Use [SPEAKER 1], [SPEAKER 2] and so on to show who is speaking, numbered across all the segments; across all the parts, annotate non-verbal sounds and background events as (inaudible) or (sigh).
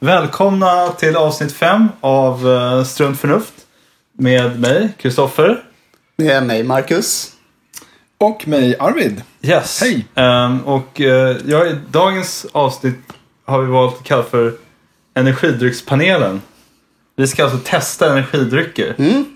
[SPEAKER 1] Välkomna till avsnitt 5 av uh, Strunt Förnuft. Med mig, Kristoffer.
[SPEAKER 2] Med mig, Marcus.
[SPEAKER 3] Och mig, Arvid.
[SPEAKER 1] Yes.
[SPEAKER 3] Hej.
[SPEAKER 1] Um, och uh, ja, i dagens avsnitt har vi valt att kalla för Energidryckspanelen. Vi ska alltså testa energidrycker.
[SPEAKER 2] Mm.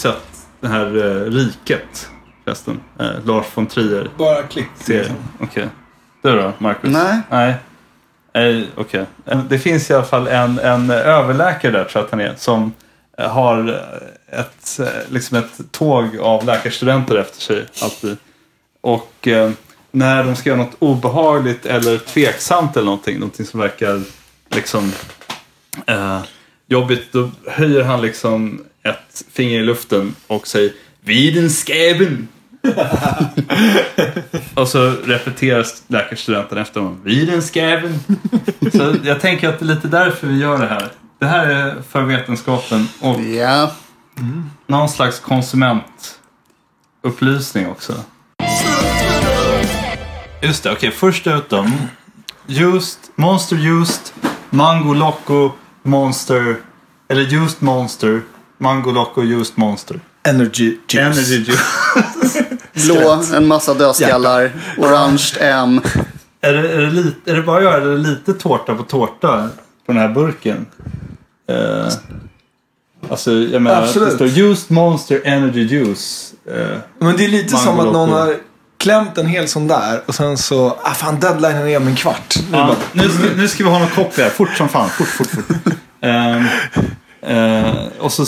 [SPEAKER 1] Sett det här uh, Riket? Förresten. Uh, Lars von Trier.
[SPEAKER 3] Bara klick.
[SPEAKER 1] serien. Okej. Du då, Marcus?
[SPEAKER 2] Nej.
[SPEAKER 1] Nej. Nej, okej. Eh, Det finns i alla fall en, en överläkare där, tror jag att han är, som eh, har ett, eh, liksom ett tåg av läkarstudenter efter sig alltid. Och eh, när de ska göra något obehagligt eller tveksamt eller någonting, någonting som verkar liksom eh, jobbigt, då höjer han liksom ett finger i luften och säger Widenskaben! (laughs) och så repeteras läkarstudenten efter honom. Widenskaben! så jag tänker att det är lite därför vi gör det här. Det här är för vetenskapen och
[SPEAKER 2] Ja.
[SPEAKER 1] någon slags konsumentupplysning också. Just det, okej. först ut dem. Just, Monster Just, Mango Loco, Monster, eller Just Monster, Mango Loco, Just Monster.
[SPEAKER 3] Energy juice.
[SPEAKER 1] Energy Juice. (laughs)
[SPEAKER 2] Blå, en massa dödskallar. Orange, M.
[SPEAKER 1] Är det, är, det lite, är det bara jag eller är det lite tårta på tårta på den här burken? Eh, alltså jag menar,
[SPEAKER 3] Absolut.
[SPEAKER 1] det står Just Monster Energy Juice. Eh,
[SPEAKER 3] Men det är lite som att någon har klämt en hel sån där och sen så, ah fan deadlinen är om en kvart. Nu
[SPEAKER 1] ja,
[SPEAKER 3] bara,
[SPEAKER 1] nu, ska, nu ska vi ha någon koppling här, fort som fan. Fort, fort, fort. (laughs) Ehm, eh, och så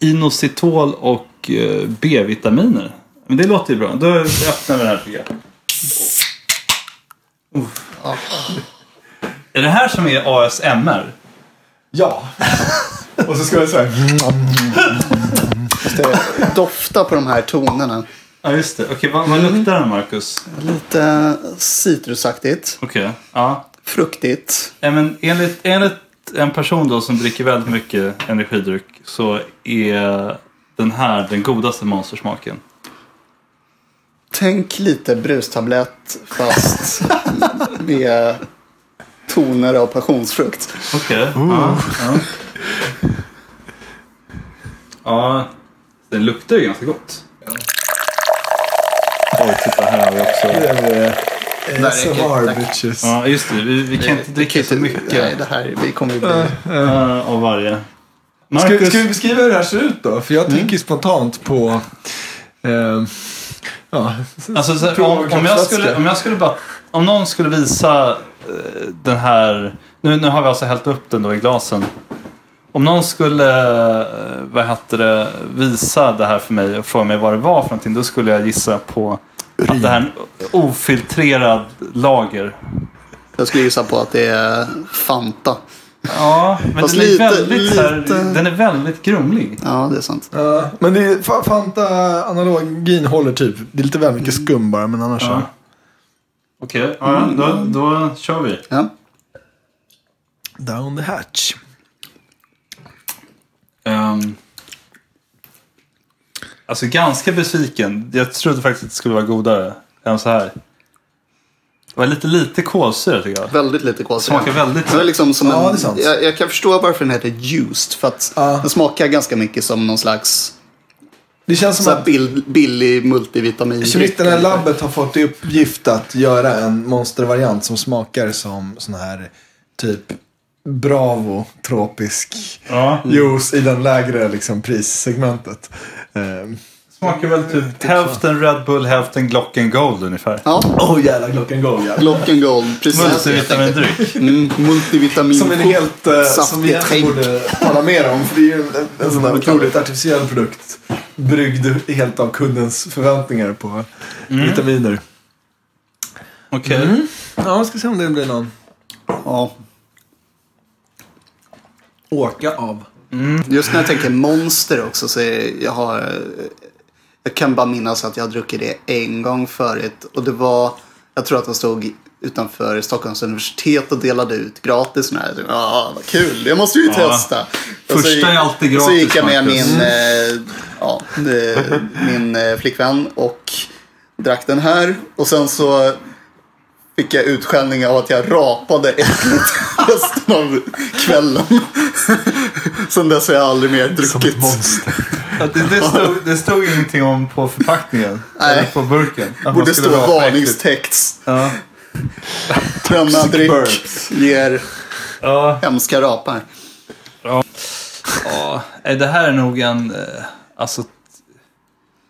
[SPEAKER 1] inositol och eh, B-vitaminer. Men det låter ju bra. Då öppnar vi den här tycker jag. Uff. Är det här som är ASMR?
[SPEAKER 3] ja. och så ska jag säga
[SPEAKER 2] Det dofta på de här tonerna.
[SPEAKER 1] Ja, just det. Okej, vad, vad luktar den, Marcus?
[SPEAKER 2] Lite citrusaktigt.
[SPEAKER 1] Okej, ja.
[SPEAKER 2] Fruktigt.
[SPEAKER 1] Ja, men enligt, enligt en person då som dricker väldigt mycket energidryck så är den här den godaste monstersmaken.
[SPEAKER 2] Tänk lite brustablett fast (laughs) med toner av passionsfrukt.
[SPEAKER 1] Okej. Ja, ja. ja, den luktar ju ganska gott. Oj, titta här har vi också.
[SPEAKER 3] ASMR bitches.
[SPEAKER 1] Ja, just det. Vi, vi kan inte dricka så
[SPEAKER 2] Nej,
[SPEAKER 1] mycket
[SPEAKER 2] det här, vi kommer ju bli...
[SPEAKER 1] eh, av varje.
[SPEAKER 3] Ska,
[SPEAKER 1] Marcus,
[SPEAKER 3] ska vi beskriva hur det här ser ut då? För jag tänker ju spontant på... ehm, ja,
[SPEAKER 1] Alltså, så, om, om, jag skulle, om jag skulle bara... Om någon skulle visa eh, den här... Nu, nu har vi alltså hällt upp den då i glasen. Om någon skulle, eh, vad heter det, visa det här för mig och fråga mig vad det var för någonting. Då skulle jag gissa på att det här är en ofiltrerad lager.
[SPEAKER 2] Jag skulle gissa på att det är Fanta.
[SPEAKER 1] Ja, men
[SPEAKER 2] Fast
[SPEAKER 1] den är,
[SPEAKER 2] lite-
[SPEAKER 1] väldigt, så här,
[SPEAKER 2] lite-
[SPEAKER 1] den är väldigt grumlig.
[SPEAKER 2] Ja, det är sant.
[SPEAKER 3] Ja, men det är, fa- Fanta analogin håller typ. Det är lite väl mycket skum bara, men annars
[SPEAKER 1] Ja.
[SPEAKER 3] så.
[SPEAKER 1] Okej, ja, då, då kör vi.
[SPEAKER 2] Ja.
[SPEAKER 3] Down the hatch.
[SPEAKER 1] Um, alltså ganska besviken. Jag trodde faktiskt att det skulle vara godare än så här. Det var lite lite kolsyra tycker jag.
[SPEAKER 2] Väldigt lite kolsyra.
[SPEAKER 1] Smakar väldigt-
[SPEAKER 2] Det liksom som
[SPEAKER 3] Ja,
[SPEAKER 2] en, jag, jag kan förstå varför den heter juiced. För att
[SPEAKER 3] Ja.
[SPEAKER 2] den smakar ganska mycket som någon slags
[SPEAKER 3] Det känns som att
[SPEAKER 2] bill, billig multivitamin.
[SPEAKER 3] kemisterna i labbet har fått i uppgift att göra en monstervariant som smakar som sån här typ Bravo tropisk
[SPEAKER 1] Ja.
[SPEAKER 3] juice i den lägre liksom, prissegmentet. Ehm,
[SPEAKER 1] Smakar väl typ hälften Red Bull, hälften Glocken Gold ungefär.
[SPEAKER 2] Ja,
[SPEAKER 3] Åh oh, jävla klockan go ja.
[SPEAKER 2] Glock and Gold. Precis.
[SPEAKER 1] Multivitamindryck.
[SPEAKER 2] Mm, multivitamin.
[SPEAKER 3] Som en helt, eh, som vi egentligen borde tala mer om. För det är ju en, en sån där otroligt artificiell produkt. Bryggd helt av kundens förväntningar på vitaminer.
[SPEAKER 1] Okej.
[SPEAKER 3] Ja, vi ska se om det blir någon
[SPEAKER 2] Ja.
[SPEAKER 3] Åka av.
[SPEAKER 2] Just när jag tänker monster också så är jag har... Jag kan bara minnas att jag har druckit det en gång förut. Och det var... Jag tror att jag stod utanför Stockholms universitet och delade ut gratis. Ja, vad kul. Det måste vi ju
[SPEAKER 1] Ja.
[SPEAKER 2] testa.
[SPEAKER 1] Första
[SPEAKER 2] så,
[SPEAKER 1] är alltid
[SPEAKER 2] Så
[SPEAKER 1] gratis,
[SPEAKER 2] gick jag med
[SPEAKER 1] Marcus.
[SPEAKER 2] min, eh, ja, eh, min eh, flickvän och drack den här. Och sen så fick jag utskällning av att jag rapade äckligt resten av kvällen. Sen dess har jag aldrig mer druckit.
[SPEAKER 1] Ja, Det, det, (laughs) stod, det stod ingenting om på förpackningen.
[SPEAKER 2] Nej.
[SPEAKER 1] Eller på burken. Att
[SPEAKER 2] Borde
[SPEAKER 1] skulle
[SPEAKER 2] stå varningstext.
[SPEAKER 1] Ja.
[SPEAKER 2] Denna dryck
[SPEAKER 3] burps.
[SPEAKER 2] ger
[SPEAKER 1] Ja.
[SPEAKER 2] hemska rapar.
[SPEAKER 1] Ja, nej, det här är nog en, eh, alltså,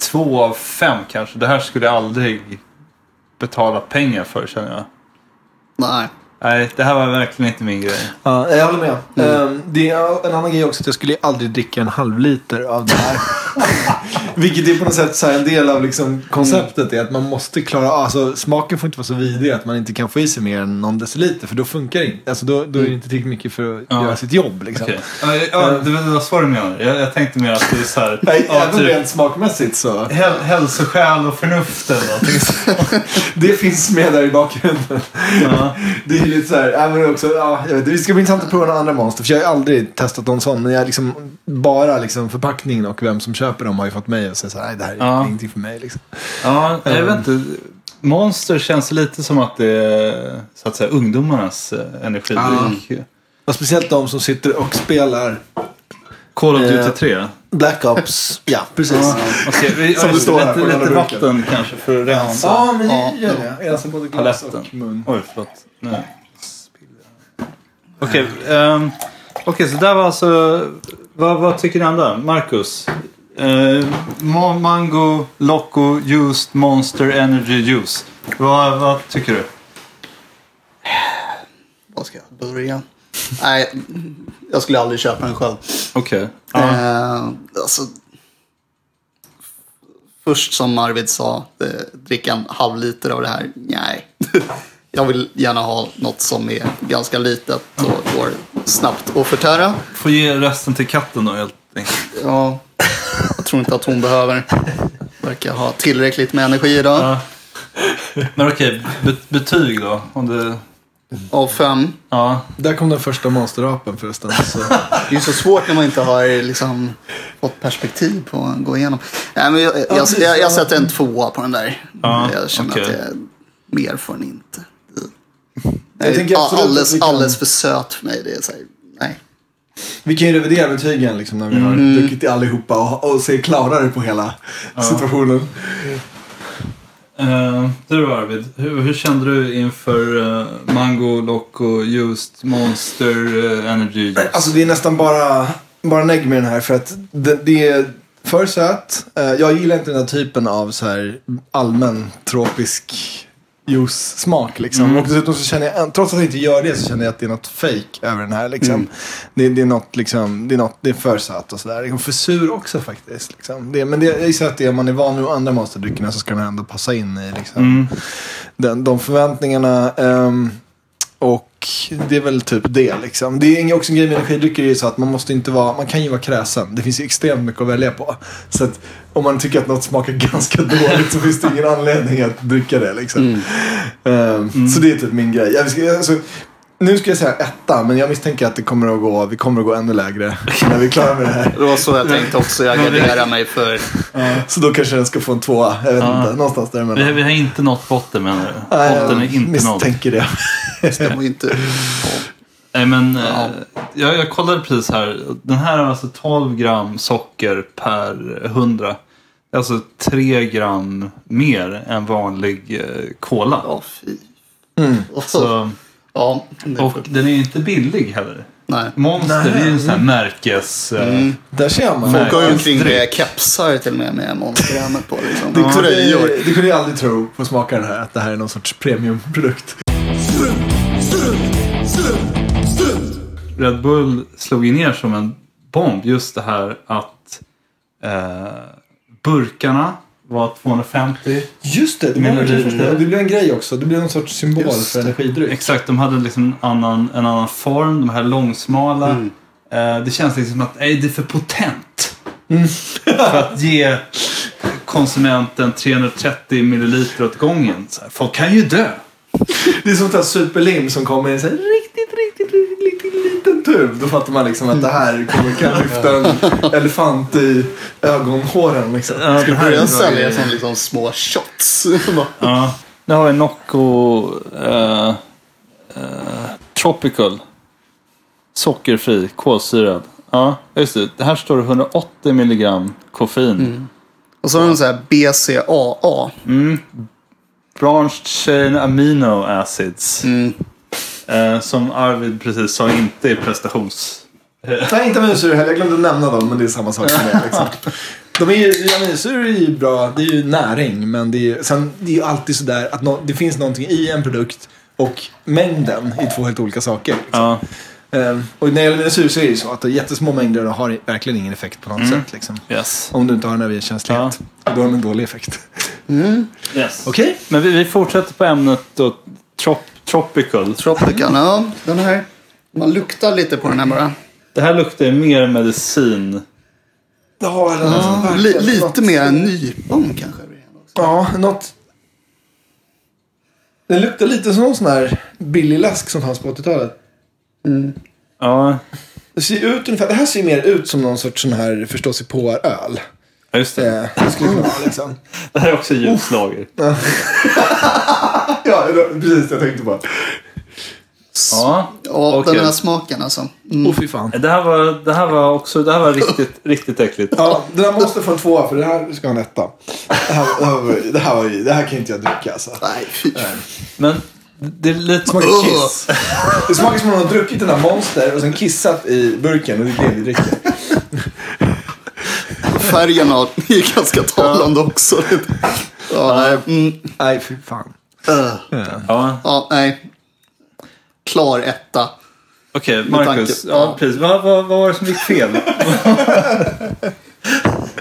[SPEAKER 1] två av fem kanske. Det här skulle jag aldrig betala pengar för känner jag.
[SPEAKER 2] Nej.
[SPEAKER 1] Nej, det här var verkligen inte min grej.
[SPEAKER 3] Ja, jag håller med. Ehm, det är en annan grej också att jag skulle aldrig dricka en halv liter av det här. (laughs) Vilket är på något sätt så en del av liksom konceptet är att man måste klara alltså smaken får inte vara så vidrig att man inte kan få i sig mer än någon deciliter för då funkar det inte. Alltså då, då är det inte tillräckligt mycket för att
[SPEAKER 1] Ja.
[SPEAKER 3] göra sitt jobb liksom.
[SPEAKER 1] Okej. Ja, ja, det var så du menade. Jag, jag tänkte mer att det är så här.
[SPEAKER 3] Nej,
[SPEAKER 1] ja,
[SPEAKER 3] även
[SPEAKER 1] typ,
[SPEAKER 3] rent smakmässigt så.
[SPEAKER 1] häl, hälsoskäl och förnuft eller någonting. (laughs)
[SPEAKER 3] Det finns med där i bakgrunden.
[SPEAKER 1] Ja.
[SPEAKER 3] Det lite så här, ja, men också, ja, jag vet, det ska bli intressant att prova några andra monster. För jag har aldrig testat någon sån. Men jag liksom, bara liksom förpackningen och vem som köper dem har ju fått mig att säga så här, nej det här är
[SPEAKER 1] Ja.
[SPEAKER 3] ingenting för mig. Liksom.
[SPEAKER 1] Ja, jag vet inte. Monster känns lite som att det är så att säga ungdomarnas eh, energidryck.
[SPEAKER 3] Och speciellt de som sitter och spelar
[SPEAKER 1] Call of Duty
[SPEAKER 3] Eh,
[SPEAKER 1] 3.
[SPEAKER 3] Black Ops. ja, precis.
[SPEAKER 1] Ja, vi,
[SPEAKER 3] Som det står här
[SPEAKER 1] lite,
[SPEAKER 3] på
[SPEAKER 1] vatten kanske för att rensa.
[SPEAKER 3] Ja, men
[SPEAKER 2] Ja.
[SPEAKER 3] gör det. Jag alltså både glas och mun.
[SPEAKER 1] Oj, förlåt. Spiller Okej, ehm, okej, så där var alltså... Vad, vad tycker ni andra? Marcus? Ma- mango, Loco, Juiced, Monster, Energy, Juice. Vad, vad tycker du?
[SPEAKER 2] Var ska jag börja? Nej, jag skulle aldrig köpa den själv.
[SPEAKER 1] Okej. Ja.
[SPEAKER 2] Eh, alltså, först som Arvid sa, eh, dricka en halv liter av det här. Nej. Jag vill gärna ha något som är ganska litet och går snabbt att förtära.
[SPEAKER 1] Får ge resten till katten då helt enkelt.
[SPEAKER 2] Ja, jag tror inte att hon behöver. Verkar ha tillräckligt med energi idag.
[SPEAKER 1] Ja. Men okej, be- betyg då? Om du...
[SPEAKER 2] Av fem.
[SPEAKER 1] Ja.
[SPEAKER 3] Där kom den första monsterapen förresten. Så.
[SPEAKER 2] Det är så svårt när man inte har liksom, fått perspektiv på att gå igenom. Nej, men jag, jag, jag, jag, jag sätter en tvåa på den där.
[SPEAKER 1] Ja,
[SPEAKER 2] jag känner
[SPEAKER 1] okej.
[SPEAKER 2] att det, mer får den inte.
[SPEAKER 3] Jag tänker
[SPEAKER 2] alldeles,
[SPEAKER 3] vi kan-
[SPEAKER 2] alldeles för söt för mig. Det är så här, nej.
[SPEAKER 3] Vi kan ju revidera betygen liksom, när vi har druckit allihopa och, och se klarare på hela situationen.
[SPEAKER 1] Uh, du då Arvid, hur, hur kände du inför eh, Mango, Loco, Juiced, Monster, eh, Energy? Juice?
[SPEAKER 3] Alltså det är nästan bara, bara negg med den här för att det, det är för söt. Eh, Jag gillar inte den här typen av så här allmän tropisk juice-smak liksom. Och dessutom så känner jag, trots att jag inte gör det så känner jag att det är något fake över den här liksom. Det, det är något liksom, det är något, det är för söt och sådär. Och för sur också faktiskt. Liksom. Det, men det, jag gissar att det, om man är van vid andra monsterdryckerna så ska den ändå passa in i liksom, den, de förväntningarna. ehm, och det är väl typ det liksom. Det är också en grej med energidrycker är ju så att man måste inte vara, man kan ju vara kräsen. Det finns ju extremt mycket att välja på. Så att om man tycker att något smakar (laughs) ganska dåligt så finns det ingen anledning att dricka det liksom. Ehm, Så det är typ min grej. Jag alltså, nu ska jag säga etta, men jag misstänker att det kommer att gå, vi kommer att gå ännu lägre när vi är klara med det här.
[SPEAKER 2] Det var så jag tänkte också. Jag garderar mig för...
[SPEAKER 3] Så då kanske den ska få en tvåa. Jag vet
[SPEAKER 1] Ja.
[SPEAKER 3] inte, någonstans
[SPEAKER 1] Vi,
[SPEAKER 3] däremellan.
[SPEAKER 1] vi har inte nått botten menar du? Botten är inte nådd.
[SPEAKER 3] misstänker det.
[SPEAKER 2] Det ju inte...
[SPEAKER 1] Nej men, eh, jag, jag kollade precis här. Den här har alltså 12 gram socker per 100. Det är Alltså 3 gram mer än vanlig eh, cola.
[SPEAKER 2] Ja, fy.
[SPEAKER 3] Mm.
[SPEAKER 1] Så,
[SPEAKER 2] Ja, det
[SPEAKER 1] och
[SPEAKER 2] får-
[SPEAKER 1] den är ju inte billig heller.
[SPEAKER 2] nej.
[SPEAKER 1] Monster, det är ju en sån här märkes... eh,
[SPEAKER 2] Mm.
[SPEAKER 3] Där ser man.
[SPEAKER 2] Folk går ju
[SPEAKER 1] Nej,
[SPEAKER 2] omkring med kepsar till och med med monsterhjälmet på. Liksom.
[SPEAKER 3] Det kunde,
[SPEAKER 2] Tröjor.
[SPEAKER 3] det kunde jag aldrig tro på smaken här, att det här är någon sorts premiumprodukt.
[SPEAKER 1] Red Bull slog ju ner som en bomb just det här att eh, burkarna var 250.
[SPEAKER 3] Just det, det, var
[SPEAKER 1] det-
[SPEAKER 3] blev en grej också. Det blev någon sorts symbol
[SPEAKER 2] Just
[SPEAKER 3] för energidryck.
[SPEAKER 1] Exakt, de hade liksom en annan, en annan form. De här långsmala. Eh, det känns liksom att nej, det är för potent. för att ge konsumenten 330 milliliter åt gången. Här, folk kan ju dö.
[SPEAKER 3] Det är att ta superlim som kommer i en så här riktigt, tub. Då fattar man liksom att det här kommer kan lyfta en elefant i ögonhåren. Liksom.
[SPEAKER 1] Ja, det här är
[SPEAKER 2] Börjar
[SPEAKER 1] bra
[SPEAKER 2] sälja som liksom små shots.
[SPEAKER 1] Ja. Nu har vi Nocco eh, eh, Tropical. Sockerfri, kolsyrad. Ja, just det. Det här står det 180 milligram koffein.
[SPEAKER 2] Och så har de så här BCAA.
[SPEAKER 1] Branched chain amino acids.
[SPEAKER 2] Mm.
[SPEAKER 1] Eh, som Arvid precis sa inte är prestations...
[SPEAKER 3] Nej, inte aminosyror heller. Jag glömde nämna dem, men det är samma sak som det. Liksom. (laughs) De är ju, aminosyror är ju bra, det är ju näring. Men det är ju, sen, det är ju alltid sådär att nå- det finns någonting i en produkt och mängden är två helt olika saker. Liksom.
[SPEAKER 1] Ja,
[SPEAKER 3] Ehm, och när det gäller aminosyror så är det ju så att jättesmå mängder har verkligen ingen effekt på något sätt. Liksom.
[SPEAKER 1] yes.
[SPEAKER 3] Om du inte har en överkänslighet. Då har de en dålig effekt.
[SPEAKER 1] yes.
[SPEAKER 3] Okej.
[SPEAKER 1] Men vi, vi fortsätter på ämnet då. Trop, tropical.
[SPEAKER 2] Tropical. Ja, den här. Man luktar lite på den här bara.
[SPEAKER 1] Det här luktar ju mer medicin.
[SPEAKER 3] Ja, eller
[SPEAKER 2] Ja, li, lite mer än nypon kanske.
[SPEAKER 3] Ja, något... Det luktar lite som någon sån här billig läsk som fanns på 80-talet.
[SPEAKER 1] Ja,
[SPEAKER 3] Det ser ut ungefär, det här ser mer ut som någon sorts sån här förståsigpåar-öl.
[SPEAKER 1] just det.
[SPEAKER 3] Eh, det skulle kunna vara liksom. (laughs)
[SPEAKER 1] Det här är också ljuslager. (laughs)
[SPEAKER 3] Ja, precis det jag tänkte på.
[SPEAKER 1] Ja,
[SPEAKER 2] Ja,
[SPEAKER 1] Okej.
[SPEAKER 2] den här smaken alltså. Mm.
[SPEAKER 3] Åh fy fan.
[SPEAKER 1] det här var, det här var också det här var riktigt, (laughs) riktigt äckligt.
[SPEAKER 3] Ja, den här måste få en tvåa för det här ska ha en etta. Det här, det här, var, det här, var, ju- det här kan inte jag dricka alltså.
[SPEAKER 2] Nej, fy.
[SPEAKER 1] Men det är lite
[SPEAKER 3] Det smakar kiss. Det smakar som om man har druckit den här monster och sen kissat i burken och det är det vi dricker.
[SPEAKER 2] Färgen är ganska talande också. Ja, nej. Mm.
[SPEAKER 3] Nej, fy fan.
[SPEAKER 2] Ugh.
[SPEAKER 1] Ja,
[SPEAKER 2] Ja, nej. Klar etta.
[SPEAKER 1] okej.
[SPEAKER 2] Med
[SPEAKER 1] Marcus. Ja,
[SPEAKER 2] ja.
[SPEAKER 1] precis. Vad, vad, vad var det som gick fel?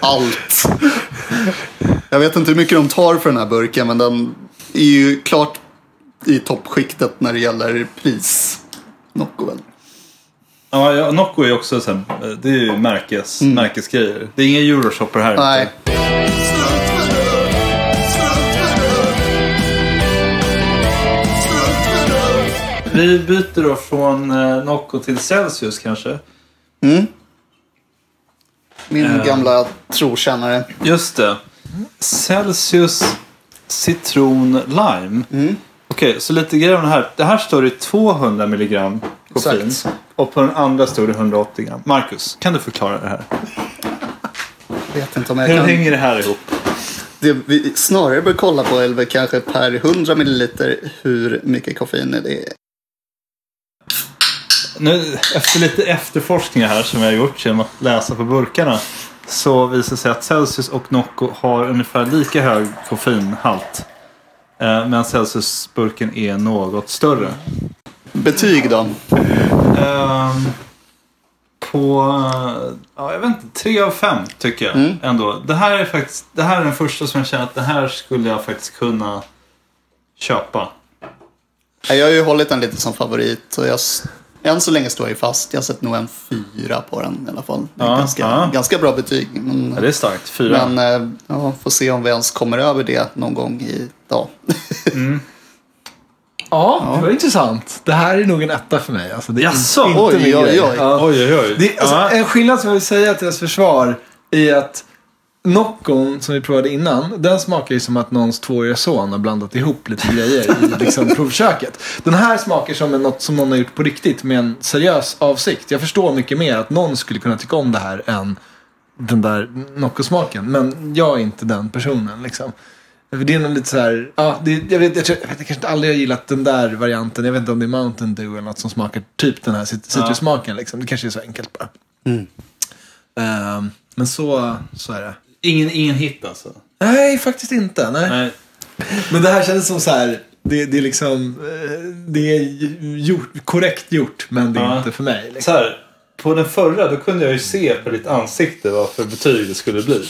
[SPEAKER 2] Allt. Jag vet inte hur mycket de tar för den här burken, men den är ju klart i toppskiktet när det gäller pris. Nocco väl.
[SPEAKER 1] Ja, ja, Nocco är också så här, det är ju märkes, märkesgrejer. Det är inga euroshopper här.
[SPEAKER 2] Nej.
[SPEAKER 1] Vi byter då från eh, Nocco till Celsius kanske.
[SPEAKER 2] Min
[SPEAKER 1] Eh.
[SPEAKER 2] gamla trotjänare.
[SPEAKER 1] Just det. Celsius citron lime. Okej, så lite grejer om det här. Det här står det 200 milligram koffein.
[SPEAKER 2] Exakt.
[SPEAKER 1] Och på den andra står det 180 gram. Marcus, kan du förklara det här?
[SPEAKER 2] Vet inte om jag
[SPEAKER 1] Hur
[SPEAKER 2] kan.
[SPEAKER 1] hänger det här ihop?
[SPEAKER 2] Det vi snarare bör kolla på är kanske per 100 milliliter hur mycket koffein det är.
[SPEAKER 1] Nu, efter lite efterforskningar här som jag har gjort genom att läsa på burkarna. Så visar det sig att Celsius och Nocco har ungefär lika hög koffeinhalt. Eh, Men Celsius-burken är något större.
[SPEAKER 2] Betyg då?
[SPEAKER 1] Ehm, på, eh, ja, jag vet inte, tre av fem tycker jag
[SPEAKER 2] Mm.
[SPEAKER 1] ändå. Det här är faktiskt, det här är den första som jag känner att det här skulle jag faktiskt kunna köpa.
[SPEAKER 2] Jag har ju hållit den lite som favorit. Och jag, än så länge står jag fast. Jag sätter nog en fyra på den i alla fall. Det är
[SPEAKER 1] Ja,
[SPEAKER 2] ganska,
[SPEAKER 1] ja.
[SPEAKER 2] ganska bra betyg. Men,
[SPEAKER 1] Ja, det är starkt, fyra.
[SPEAKER 2] men eh, ja, får se om vi ens kommer över det någon gång i dag. (laughs)
[SPEAKER 3] Ja, det var intressant. Det här är nog en etta för mig. Alltså, det är
[SPEAKER 1] Jaså?
[SPEAKER 3] inte
[SPEAKER 2] Oj,
[SPEAKER 3] min
[SPEAKER 2] oj,
[SPEAKER 3] grej.
[SPEAKER 2] oj.
[SPEAKER 3] Ja.
[SPEAKER 1] Oj, oj, oj.
[SPEAKER 3] Det, alltså,
[SPEAKER 1] Ja.
[SPEAKER 3] En skillnad som jag vill säga till deras försvar är att Noccon som vi provade innan, den smakar ju som att någons tvååriga son har blandat ihop lite grejer i liksom, (laughs) provköket. Den här smakar som en- något som någon har gjort på riktigt med en seriös avsikt. Jag förstår mycket mer att någon skulle kunna tycka om det här än den där Nocco-smaken. Men jag är inte den personen liksom. För Det är nog lite så här, ja, det, jag, vet, jag, tror, jag vet jag kanske aldrig har gillat den där varianten. Jag vet inte om det är Mountain Dew eller något som smakar typ den här cit- citrussmaken. Liksom. Det kanske är så enkelt bara. Ehm, men så, så är det.
[SPEAKER 1] Ingen, ingen hit alltså?
[SPEAKER 3] Nej, faktiskt inte. Nej.
[SPEAKER 1] Nej.
[SPEAKER 3] Men det här kändes som så här, det, det är liksom, eh, det är gjort, korrekt gjort, men det är
[SPEAKER 1] Ja.
[SPEAKER 3] inte för mig.
[SPEAKER 1] Så
[SPEAKER 3] Liksom.
[SPEAKER 1] här, på den förra då kunde jag ju se på ditt ansikte vad för betyg det skulle bli.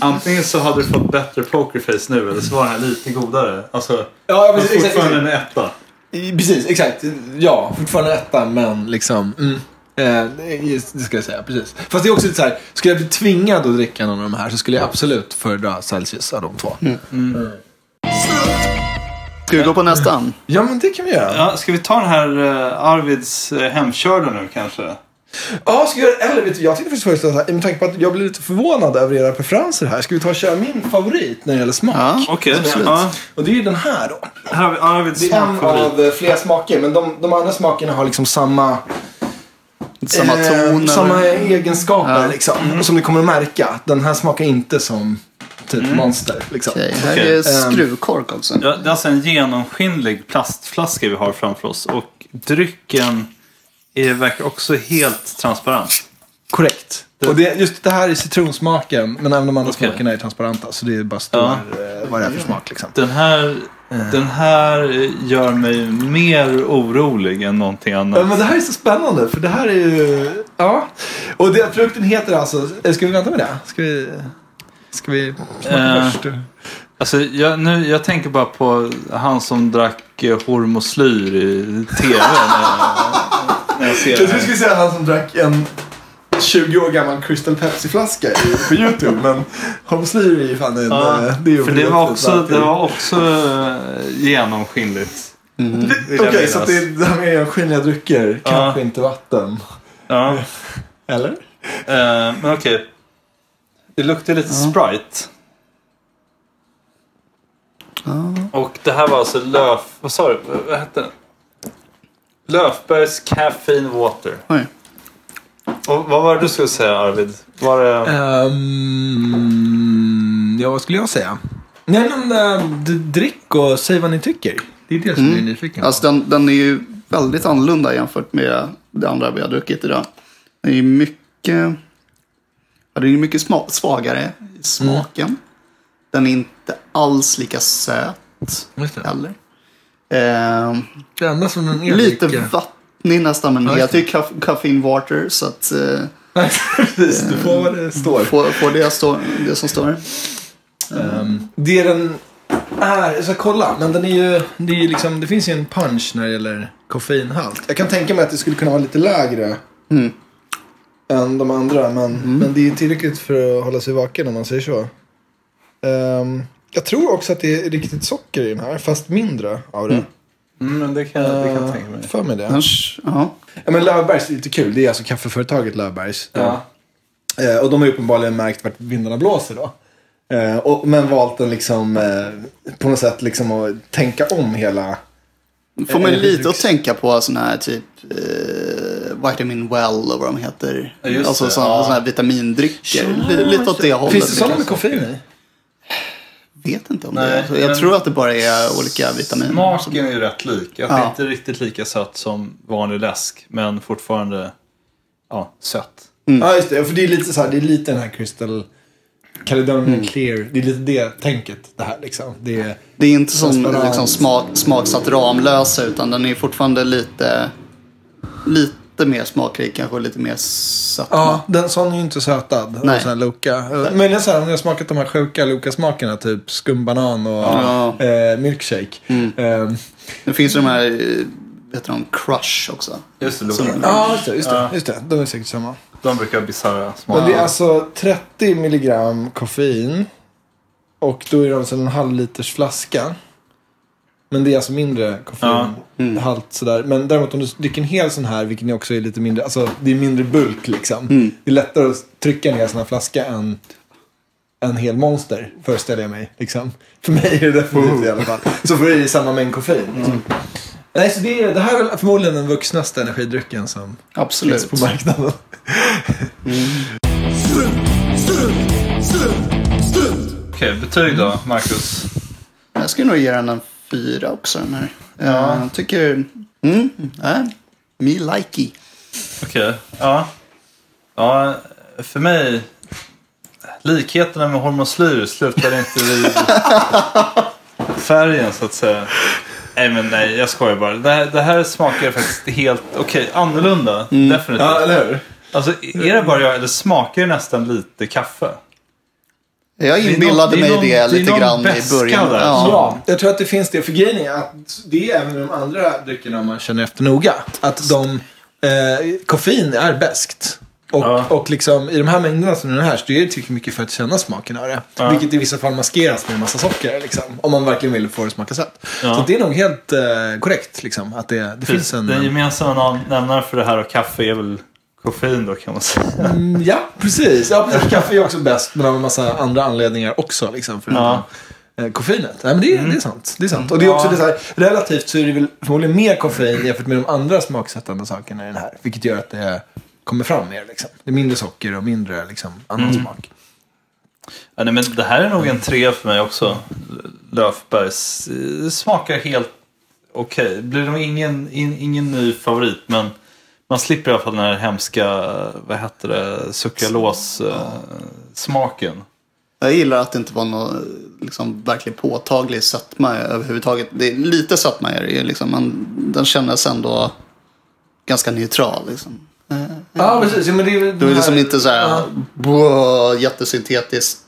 [SPEAKER 1] Antingen så hade du fått bättre pokerface nu eller så var den här lite godare. Alltså,
[SPEAKER 3] Ja, precis, exakt,
[SPEAKER 1] fortfarande en etta.
[SPEAKER 3] Precis, exakt. Ja, fortfarande etta, men liksom, mm. Eh, det det ska jag säga, precis. Fast det är också lite så här, skulle jag bli tvingad att dricka någon av de här så skulle jag absolut föredra Celsius av de två.
[SPEAKER 2] Ska vi gå på nästan?
[SPEAKER 3] Ja, men det kan vi göra.
[SPEAKER 1] Ja, ska vi ta den här eh, Arvids eh, hemkörda nu kanske?
[SPEAKER 3] Ja, ska vi göra, eller vet du, jag tänkte faktiskt föreslå så här, med tanke på att jag blir lite förvånad över era preferenser här. Ska vi ta och köra min favorit när det gäller smak?
[SPEAKER 2] Ja.
[SPEAKER 1] Okej.
[SPEAKER 3] Absolut.
[SPEAKER 1] Ja.
[SPEAKER 3] Och det är ju den här då.
[SPEAKER 1] Här har vi Arvids
[SPEAKER 3] Det är en av eh, flera smaker, men de, de andra smakerna har liksom samma,
[SPEAKER 2] Samma
[SPEAKER 3] eh,
[SPEAKER 2] ton?
[SPEAKER 3] samma
[SPEAKER 2] eller?
[SPEAKER 3] egenskaper
[SPEAKER 2] Ja.
[SPEAKER 3] liksom. Som ni kommer att märka. Den här smakar inte som typ monster. Liksom.
[SPEAKER 2] Okej, här
[SPEAKER 1] Okej.
[SPEAKER 2] är skruvkork också.
[SPEAKER 1] Ja, det är alltså en genomskinlig plastflaska vi har framför oss. Och drycken är, verkar också helt transparent.
[SPEAKER 3] Korrekt. Och det, just det här är citronsmaken, men även de andra
[SPEAKER 1] Okej.
[SPEAKER 3] smakerna är transparenta. Så det bara står
[SPEAKER 1] Ja.
[SPEAKER 3] vad det är för smak liksom.
[SPEAKER 1] Den här, den här gör mig mer orolig än någonting
[SPEAKER 3] Ja,
[SPEAKER 1] annat.
[SPEAKER 3] men det här är så spännande, för det här är ju... Ja. Och det, produkten heter alltså... eh, Ska vi vänta med det? Ska vi... Ska vi smaka
[SPEAKER 1] Eh,
[SPEAKER 3] först?
[SPEAKER 1] Alltså, jag, nu, jag tänker bara på han som drack eh, hormoslyr i tv. (laughs) jag- ser det
[SPEAKER 3] trodde du
[SPEAKER 1] här.
[SPEAKER 3] skulle säga han som drack en 20 år gammal Crystal Pepsi-flaska i- på YouTube. Men hormoslyr är ju fan en...
[SPEAKER 1] Ja,
[SPEAKER 3] eh, det är ju
[SPEAKER 1] för det var också,
[SPEAKER 3] så
[SPEAKER 1] det var också eh, genomskinligt. vill
[SPEAKER 3] Okej,
[SPEAKER 1] jag
[SPEAKER 3] så att
[SPEAKER 1] minnas.
[SPEAKER 3] det, det här med genomskinliga drycker,
[SPEAKER 1] Ja.
[SPEAKER 3] kanske inte vatten.
[SPEAKER 1] Ja. (laughs)
[SPEAKER 3] Eller?
[SPEAKER 1] Eh, men okej. Det luktar lite Sprite. Och det här var alltså Löf... Vad sa du? Vad- Vad hette den? Löfbergs Caffeine Water.
[SPEAKER 2] Oj.
[SPEAKER 1] Och vad var det du skulle säga Arvid? Var det...
[SPEAKER 3] Um, ja, vad skulle jag säga? Nej, men uh, drick och säg vad ni tycker. Det är det som jag är nyfiken på.
[SPEAKER 2] Alltså den, den är ju väldigt annorlunda jämfört med det andra vi har druckit idag. Den är ju mycket, ja, den är mycket sma, svagare i smaken. Den är inte alls lika söt heller. Ehm,
[SPEAKER 3] Det enda som den är
[SPEAKER 2] lite
[SPEAKER 3] lika-
[SPEAKER 2] vattnig nästan, men
[SPEAKER 3] Ja,
[SPEAKER 2] det
[SPEAKER 3] just
[SPEAKER 2] heter ju caff- caffeine water. Så att eh, (laughs)
[SPEAKER 3] Precis, du får vad det står.
[SPEAKER 2] få, få det, stå, det som står.
[SPEAKER 3] Um, det den är, jag ska kolla, men den är ju, det, är ju liksom, det finns ju en punch när det gäller koffeinhalt. Jag kan tänka mig att det skulle kunna vara lite lägre
[SPEAKER 2] Mm.
[SPEAKER 3] än de andra, men, men det är tillräckligt för att hålla sig vaken om man säger så. Ehm, jag tror också att det är riktigt socker i den här, fast mindre av det.
[SPEAKER 1] Mm, men det kan, det kan jag tänka mig.
[SPEAKER 3] För mig det.
[SPEAKER 2] Annars, ja.
[SPEAKER 3] Ja, men Löfbergs är lite kul. Det är alltså kaffeföretaget Löfbergs.
[SPEAKER 1] Ja.
[SPEAKER 3] Eh, och de har ju uppenbarligen märkt vart vindarna blåser då. Eh, och, men valt en liksom, eh, på något sätt liksom att tänka om hela...
[SPEAKER 2] Får man lite att tänka på sådana här typ eh, Vitamin Well och vad de heter.
[SPEAKER 1] Ja,
[SPEAKER 2] alltså sådana,
[SPEAKER 1] ja.
[SPEAKER 2] här vitamindrycker. Li- lite åt det hållet.
[SPEAKER 3] Finns det sådana
[SPEAKER 2] liksom.
[SPEAKER 3] med koffein i?
[SPEAKER 2] Vet inte om
[SPEAKER 1] Nej,
[SPEAKER 2] det är. så. Jag tror att det bara är olika vitaminer.
[SPEAKER 1] Smaken är ju rätt lik. Att det
[SPEAKER 2] Ja.
[SPEAKER 1] är inte riktigt lika sött som vanlig läsk. Men fortfarande ja, sött.
[SPEAKER 3] Ja, just det. För det är lite så här, det är lite den här Crystal Caledonia Clear. Det är lite det tänket det här liksom. Det är,
[SPEAKER 2] Det är inte som liksom, smak, smaksatt Ramlösa utan den är fortfarande lite, lite mer smakrik. Kanske lite mer sötma.
[SPEAKER 3] ja, den sån är ju inte sötad.
[SPEAKER 2] Nej.
[SPEAKER 3] Och sån här Loka. Men är så här, om har smakat de här sjuka Loka-smakerna, typ skumbanan och
[SPEAKER 2] Ja.
[SPEAKER 3] eh, milkshake. Ehm,
[SPEAKER 2] Det finns ju de här, eh, vet de, Crush också.
[SPEAKER 1] Just det,
[SPEAKER 2] Som-
[SPEAKER 1] Loka.
[SPEAKER 3] Ja, just det. Just det, just det. De är säkert samma.
[SPEAKER 1] De brukar ha bisarra
[SPEAKER 3] Men
[SPEAKER 1] smaker.
[SPEAKER 3] det är alltså 30 milligram koffein. Och då är det alltså en halv liters flaska. Men det är alltså mindre koffeinhalt sådär. Men däremot om du dricker en hel sån här, vilket också är lite mindre, alltså det är mindre bulk liksom. Det är lättare att trycka en hel sån här flaska än en hel monster, föreställer jag mig. Liksom. För mig är det definitivt i alla fall. Så får det i samma mängd koffein. Liksom. Nej, så det, är, det här är väl förmodligen den vuxnaste energidrycken som
[SPEAKER 2] Absolut.
[SPEAKER 3] finns på marknaden.
[SPEAKER 1] Okej, betyg då, Marcus?
[SPEAKER 2] Jag skulle nog ge den en fyra också. Den här. Eh, Jag tycker, mm, äh, me likey.
[SPEAKER 1] Okej, ja. Ja, för mig... Likheterna med hormoslyr slutar inte vid (laughs) färgen så att säga. Nej men nej, jag skojar bara. Det här, det här smakar faktiskt helt okej, annorlunda. Definitivt.
[SPEAKER 3] Ja, eller hur?
[SPEAKER 1] Alltså är det bara jag eller smakar det nästan lite kaffe?
[SPEAKER 2] Jag
[SPEAKER 1] är
[SPEAKER 2] inbillade
[SPEAKER 1] det är
[SPEAKER 2] mig
[SPEAKER 1] någon-
[SPEAKER 2] det
[SPEAKER 1] är
[SPEAKER 2] lite grann i början.
[SPEAKER 1] där.
[SPEAKER 2] Ja.
[SPEAKER 3] Ja, jag tror att det finns det. För grejen är att det är även de andra dryckerna om man känner efter noga. Att de Eh, koffein är bäst. Och,
[SPEAKER 1] Ja.
[SPEAKER 3] och liksom, i de här mängderna som den här så är det tillräckligt mycket för att känna smaken av det.
[SPEAKER 1] Ja.
[SPEAKER 3] Vilket i vissa fall maskeras med en massa socker. Liksom, om man verkligen vill få det att smaka sött.
[SPEAKER 1] Ja.
[SPEAKER 3] Så det är nog helt eh, korrekt. Liksom, att det, det finns en...
[SPEAKER 1] Den gemensamma nämnaren för det här och kaffe är väl koffein då kan man säga.
[SPEAKER 3] Mm, ja, precis. Ja, precis. Kaffe är också bäst, men av en massa andra anledningar också. Liksom, förutom
[SPEAKER 1] Ja.
[SPEAKER 3] eh, koffeinet. Nej, men det, är- det är sant. Det är sant. Och det är också det så här, relativt så är det väl förmodligen mer koffein jämfört med de andra smaksättande sakerna i den här. Vilket gör att det kommer fram mer. Liksom. Det är mindre socker och mindre liksom, annan smak.
[SPEAKER 1] Ja, nej, men det här är nog en tre för mig också. Löfbergs. Det smakar helt okej. Blir nog ingen, in, ingen ny favorit men man slipper i alla fall den här hemska, vad heter det, sukralos-smaken.
[SPEAKER 2] Jag gillar att det inte var någon liksom, verkligen påtaglig sötma överhuvudtaget. Det är lite sötma är det ju, liksom, men den kändes ändå ganska neutral. Liksom. Eh,
[SPEAKER 3] Ja, precis. Ja, men det är,
[SPEAKER 2] Det var liksom inte så här
[SPEAKER 3] Ja.
[SPEAKER 2] "Bå, jättesyntetisk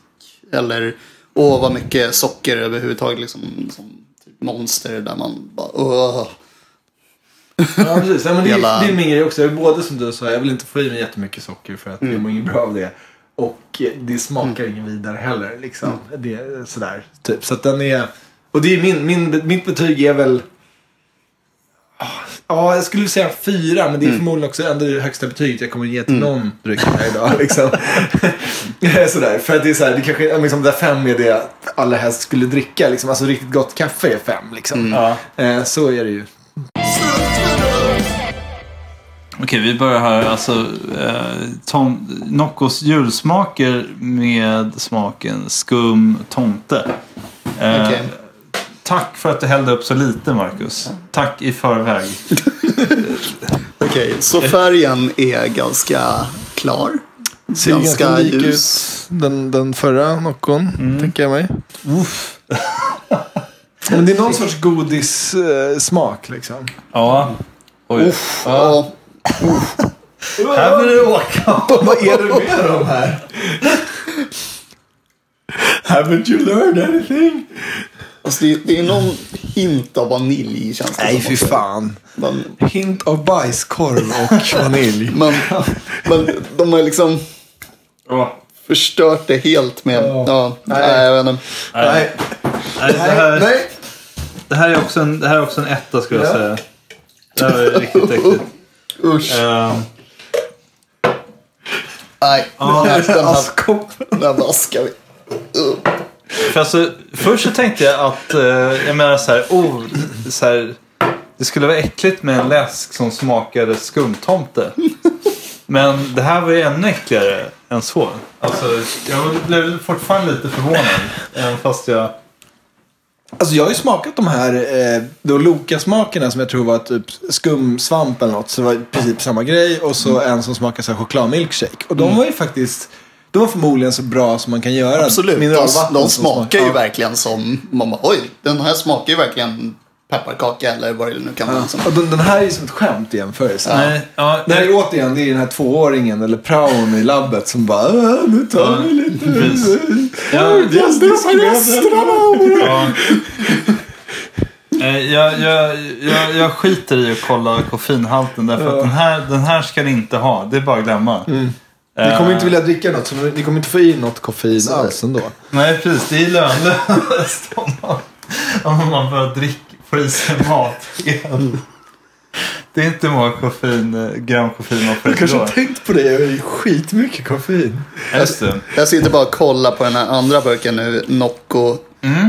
[SPEAKER 2] eller åh vad mycket socker överhuvudtaget. Liksom, som typ monster där man bara åh.
[SPEAKER 3] Ja, precis. Ja, men det,
[SPEAKER 2] Hela-
[SPEAKER 3] det är min grej också. Jag är både som du sa, jag vill inte få i mig jättemycket socker för att jag mår inget bra av det. Och det smakar ingen vidare heller. Liksom. Det är sådär, typ. Så att den är... Och det är min, min, mitt betyg är väl... Ja, jag skulle säga fyra, men det är förmodligen också ändå det högsta betyget jag kommer ge till någon dryck här idag. Liksom. (laughs) sådär, för att det är såhär, det kanske, liksom, där fem är det jag allra helst skulle dricka. Liksom. Alltså riktigt gott kaffe är fem. Liksom.
[SPEAKER 1] Ja.
[SPEAKER 3] Eh, så är det ju.
[SPEAKER 1] Okej, vi börjar här. Alltså, eh, tom, Noccos julsmaker med smaken skum tomte. Eh,
[SPEAKER 2] Okej.
[SPEAKER 1] Tack för att du hällde upp så lite, Marcus. Tack i förväg. (laughs)
[SPEAKER 2] Okej, så färgen är ganska klar.
[SPEAKER 3] Ser
[SPEAKER 2] Ganska
[SPEAKER 3] ganska lik
[SPEAKER 2] ljus.
[SPEAKER 3] ut den, den förra Noccon, tänker jag mig. (laughs) Men det är någon sorts godissmak liksom.
[SPEAKER 1] Ja. Oj.
[SPEAKER 2] Ja,
[SPEAKER 1] Här blir det åka. (laughs)
[SPEAKER 3] Vad är det med de här? Haven't you learned anything?
[SPEAKER 2] alltså det, det är någon hint av vanilj känns det
[SPEAKER 3] Nej, fy fan.
[SPEAKER 2] Men,
[SPEAKER 3] Hint av bajskorv och (laughs) vanilj.
[SPEAKER 2] men, men de har liksom
[SPEAKER 1] Ja.
[SPEAKER 2] förstört det helt med...
[SPEAKER 3] Ja.
[SPEAKER 2] Ja,
[SPEAKER 3] Nej.
[SPEAKER 2] nej. jag vet inte.
[SPEAKER 3] Nej,
[SPEAKER 1] Nej, det, här,
[SPEAKER 3] nej.
[SPEAKER 1] det, här är också en, det här är också en etta skulle jag
[SPEAKER 3] Ja.
[SPEAKER 1] säga. Det här är riktigt äckligt.
[SPEAKER 2] Usch.
[SPEAKER 1] Ehm,
[SPEAKER 2] Nej, (laughs)
[SPEAKER 1] Ja.
[SPEAKER 2] den här,
[SPEAKER 3] Askkoppen.
[SPEAKER 2] den här vaskar vi. Uh.
[SPEAKER 1] För alltså, först så tänkte jag att, eh, jag menar så här, oh, så här, det skulle vara äckligt med en läsk som smakade skumtomte. Men det här var ju ännu äckligare än så. Alltså, jag blev fortfarande lite förvånad. Även fast jag...
[SPEAKER 3] Alltså jag har ju smakat de här eh, Loka-smakerna som jag tror var typ skumsvamp eller något. Så det var i princip samma grej. Och så en som så här chokladmilkshake. Och de var ju faktiskt, de var förmodligen så bra som man kan göra.
[SPEAKER 2] Absolut, de, de smakar ju verkligen som... Man bara, oj, den här smakar ju verkligen pepparkaka eller vad det nu kan vara.
[SPEAKER 3] Och den, den här är ju som ett skämt i jämförelse.
[SPEAKER 1] Nej, ja,
[SPEAKER 3] Det här är återigen, det är den här tvååringen eller praon i labbet som bara "Äh, nu tar vi lite...
[SPEAKER 1] precis. Ja,
[SPEAKER 3] stoppar resterna.
[SPEAKER 1] ja. Eh, Jag, jag, jag, jag skiter i att kolla koffeinhalten därför att den här, den här ska ni inte ha. Det är bara att glömma.
[SPEAKER 3] Ni kommer inte vilja dricka något, så ni kommer inte få i något koffein alls ändå.
[SPEAKER 1] Nej, precis. Det är lönlöst om man, om man börjar dricka, få i sig mat. Det är inte många koffein, eh, gram koffein man får
[SPEAKER 3] Du kanske har tänkt på det, jag har ju skitmycket koffein.
[SPEAKER 1] Just det.
[SPEAKER 2] Jag sitter bara och kollar på den här andra burken nu, Nocco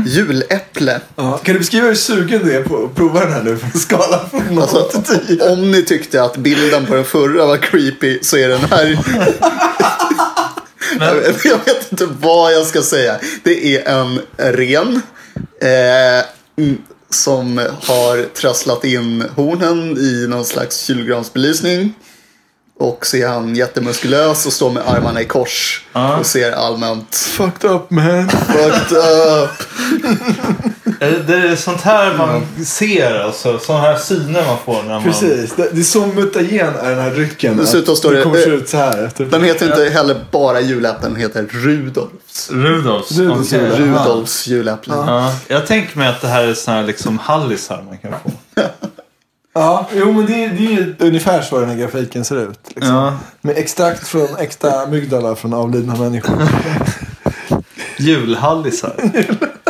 [SPEAKER 2] juläpple.
[SPEAKER 3] Ja. Kan du beskriva hur sugen du är på att prova den här nu för att skala från 0
[SPEAKER 2] Alltså,
[SPEAKER 3] till 10?
[SPEAKER 2] om ni tyckte att bilden på den förra var creepy så är den här... jag, vet, jag vet inte vad jag ska säga. Det är en ren eh, mm, som har trasslat in hornen i någon slags kylgransbelysning. Och så är han jättemuskulös och står med armarna i kors. Och ser allmänt
[SPEAKER 3] Fucked up man.
[SPEAKER 2] fucked up. (laughs)
[SPEAKER 1] Eh, Det är sånt här man ser, alltså. Sådana här syner man får när man...
[SPEAKER 3] Precis, det, det är så mutagen är den här drycken.
[SPEAKER 2] Dessutom står det-
[SPEAKER 3] kommer se ut så här. Efter.
[SPEAKER 2] Den heter inte heller bara juläpplen, den heter Rudolfs.
[SPEAKER 1] Rudolfs.
[SPEAKER 3] Rudolfs juläpple.
[SPEAKER 2] Rudolfs juläpplen.
[SPEAKER 1] Ja, jag tänker mig att det här är såna här liksom hallisar man kan få. (laughs)
[SPEAKER 3] Ja, jo men det är, det är ju ungefär så den här grafiken ser ut. Liksom.
[SPEAKER 1] Ja.
[SPEAKER 3] Med extrakt från äkta amygdala från avlidna människor. (laughs)
[SPEAKER 1] Julhallisar. (laughs)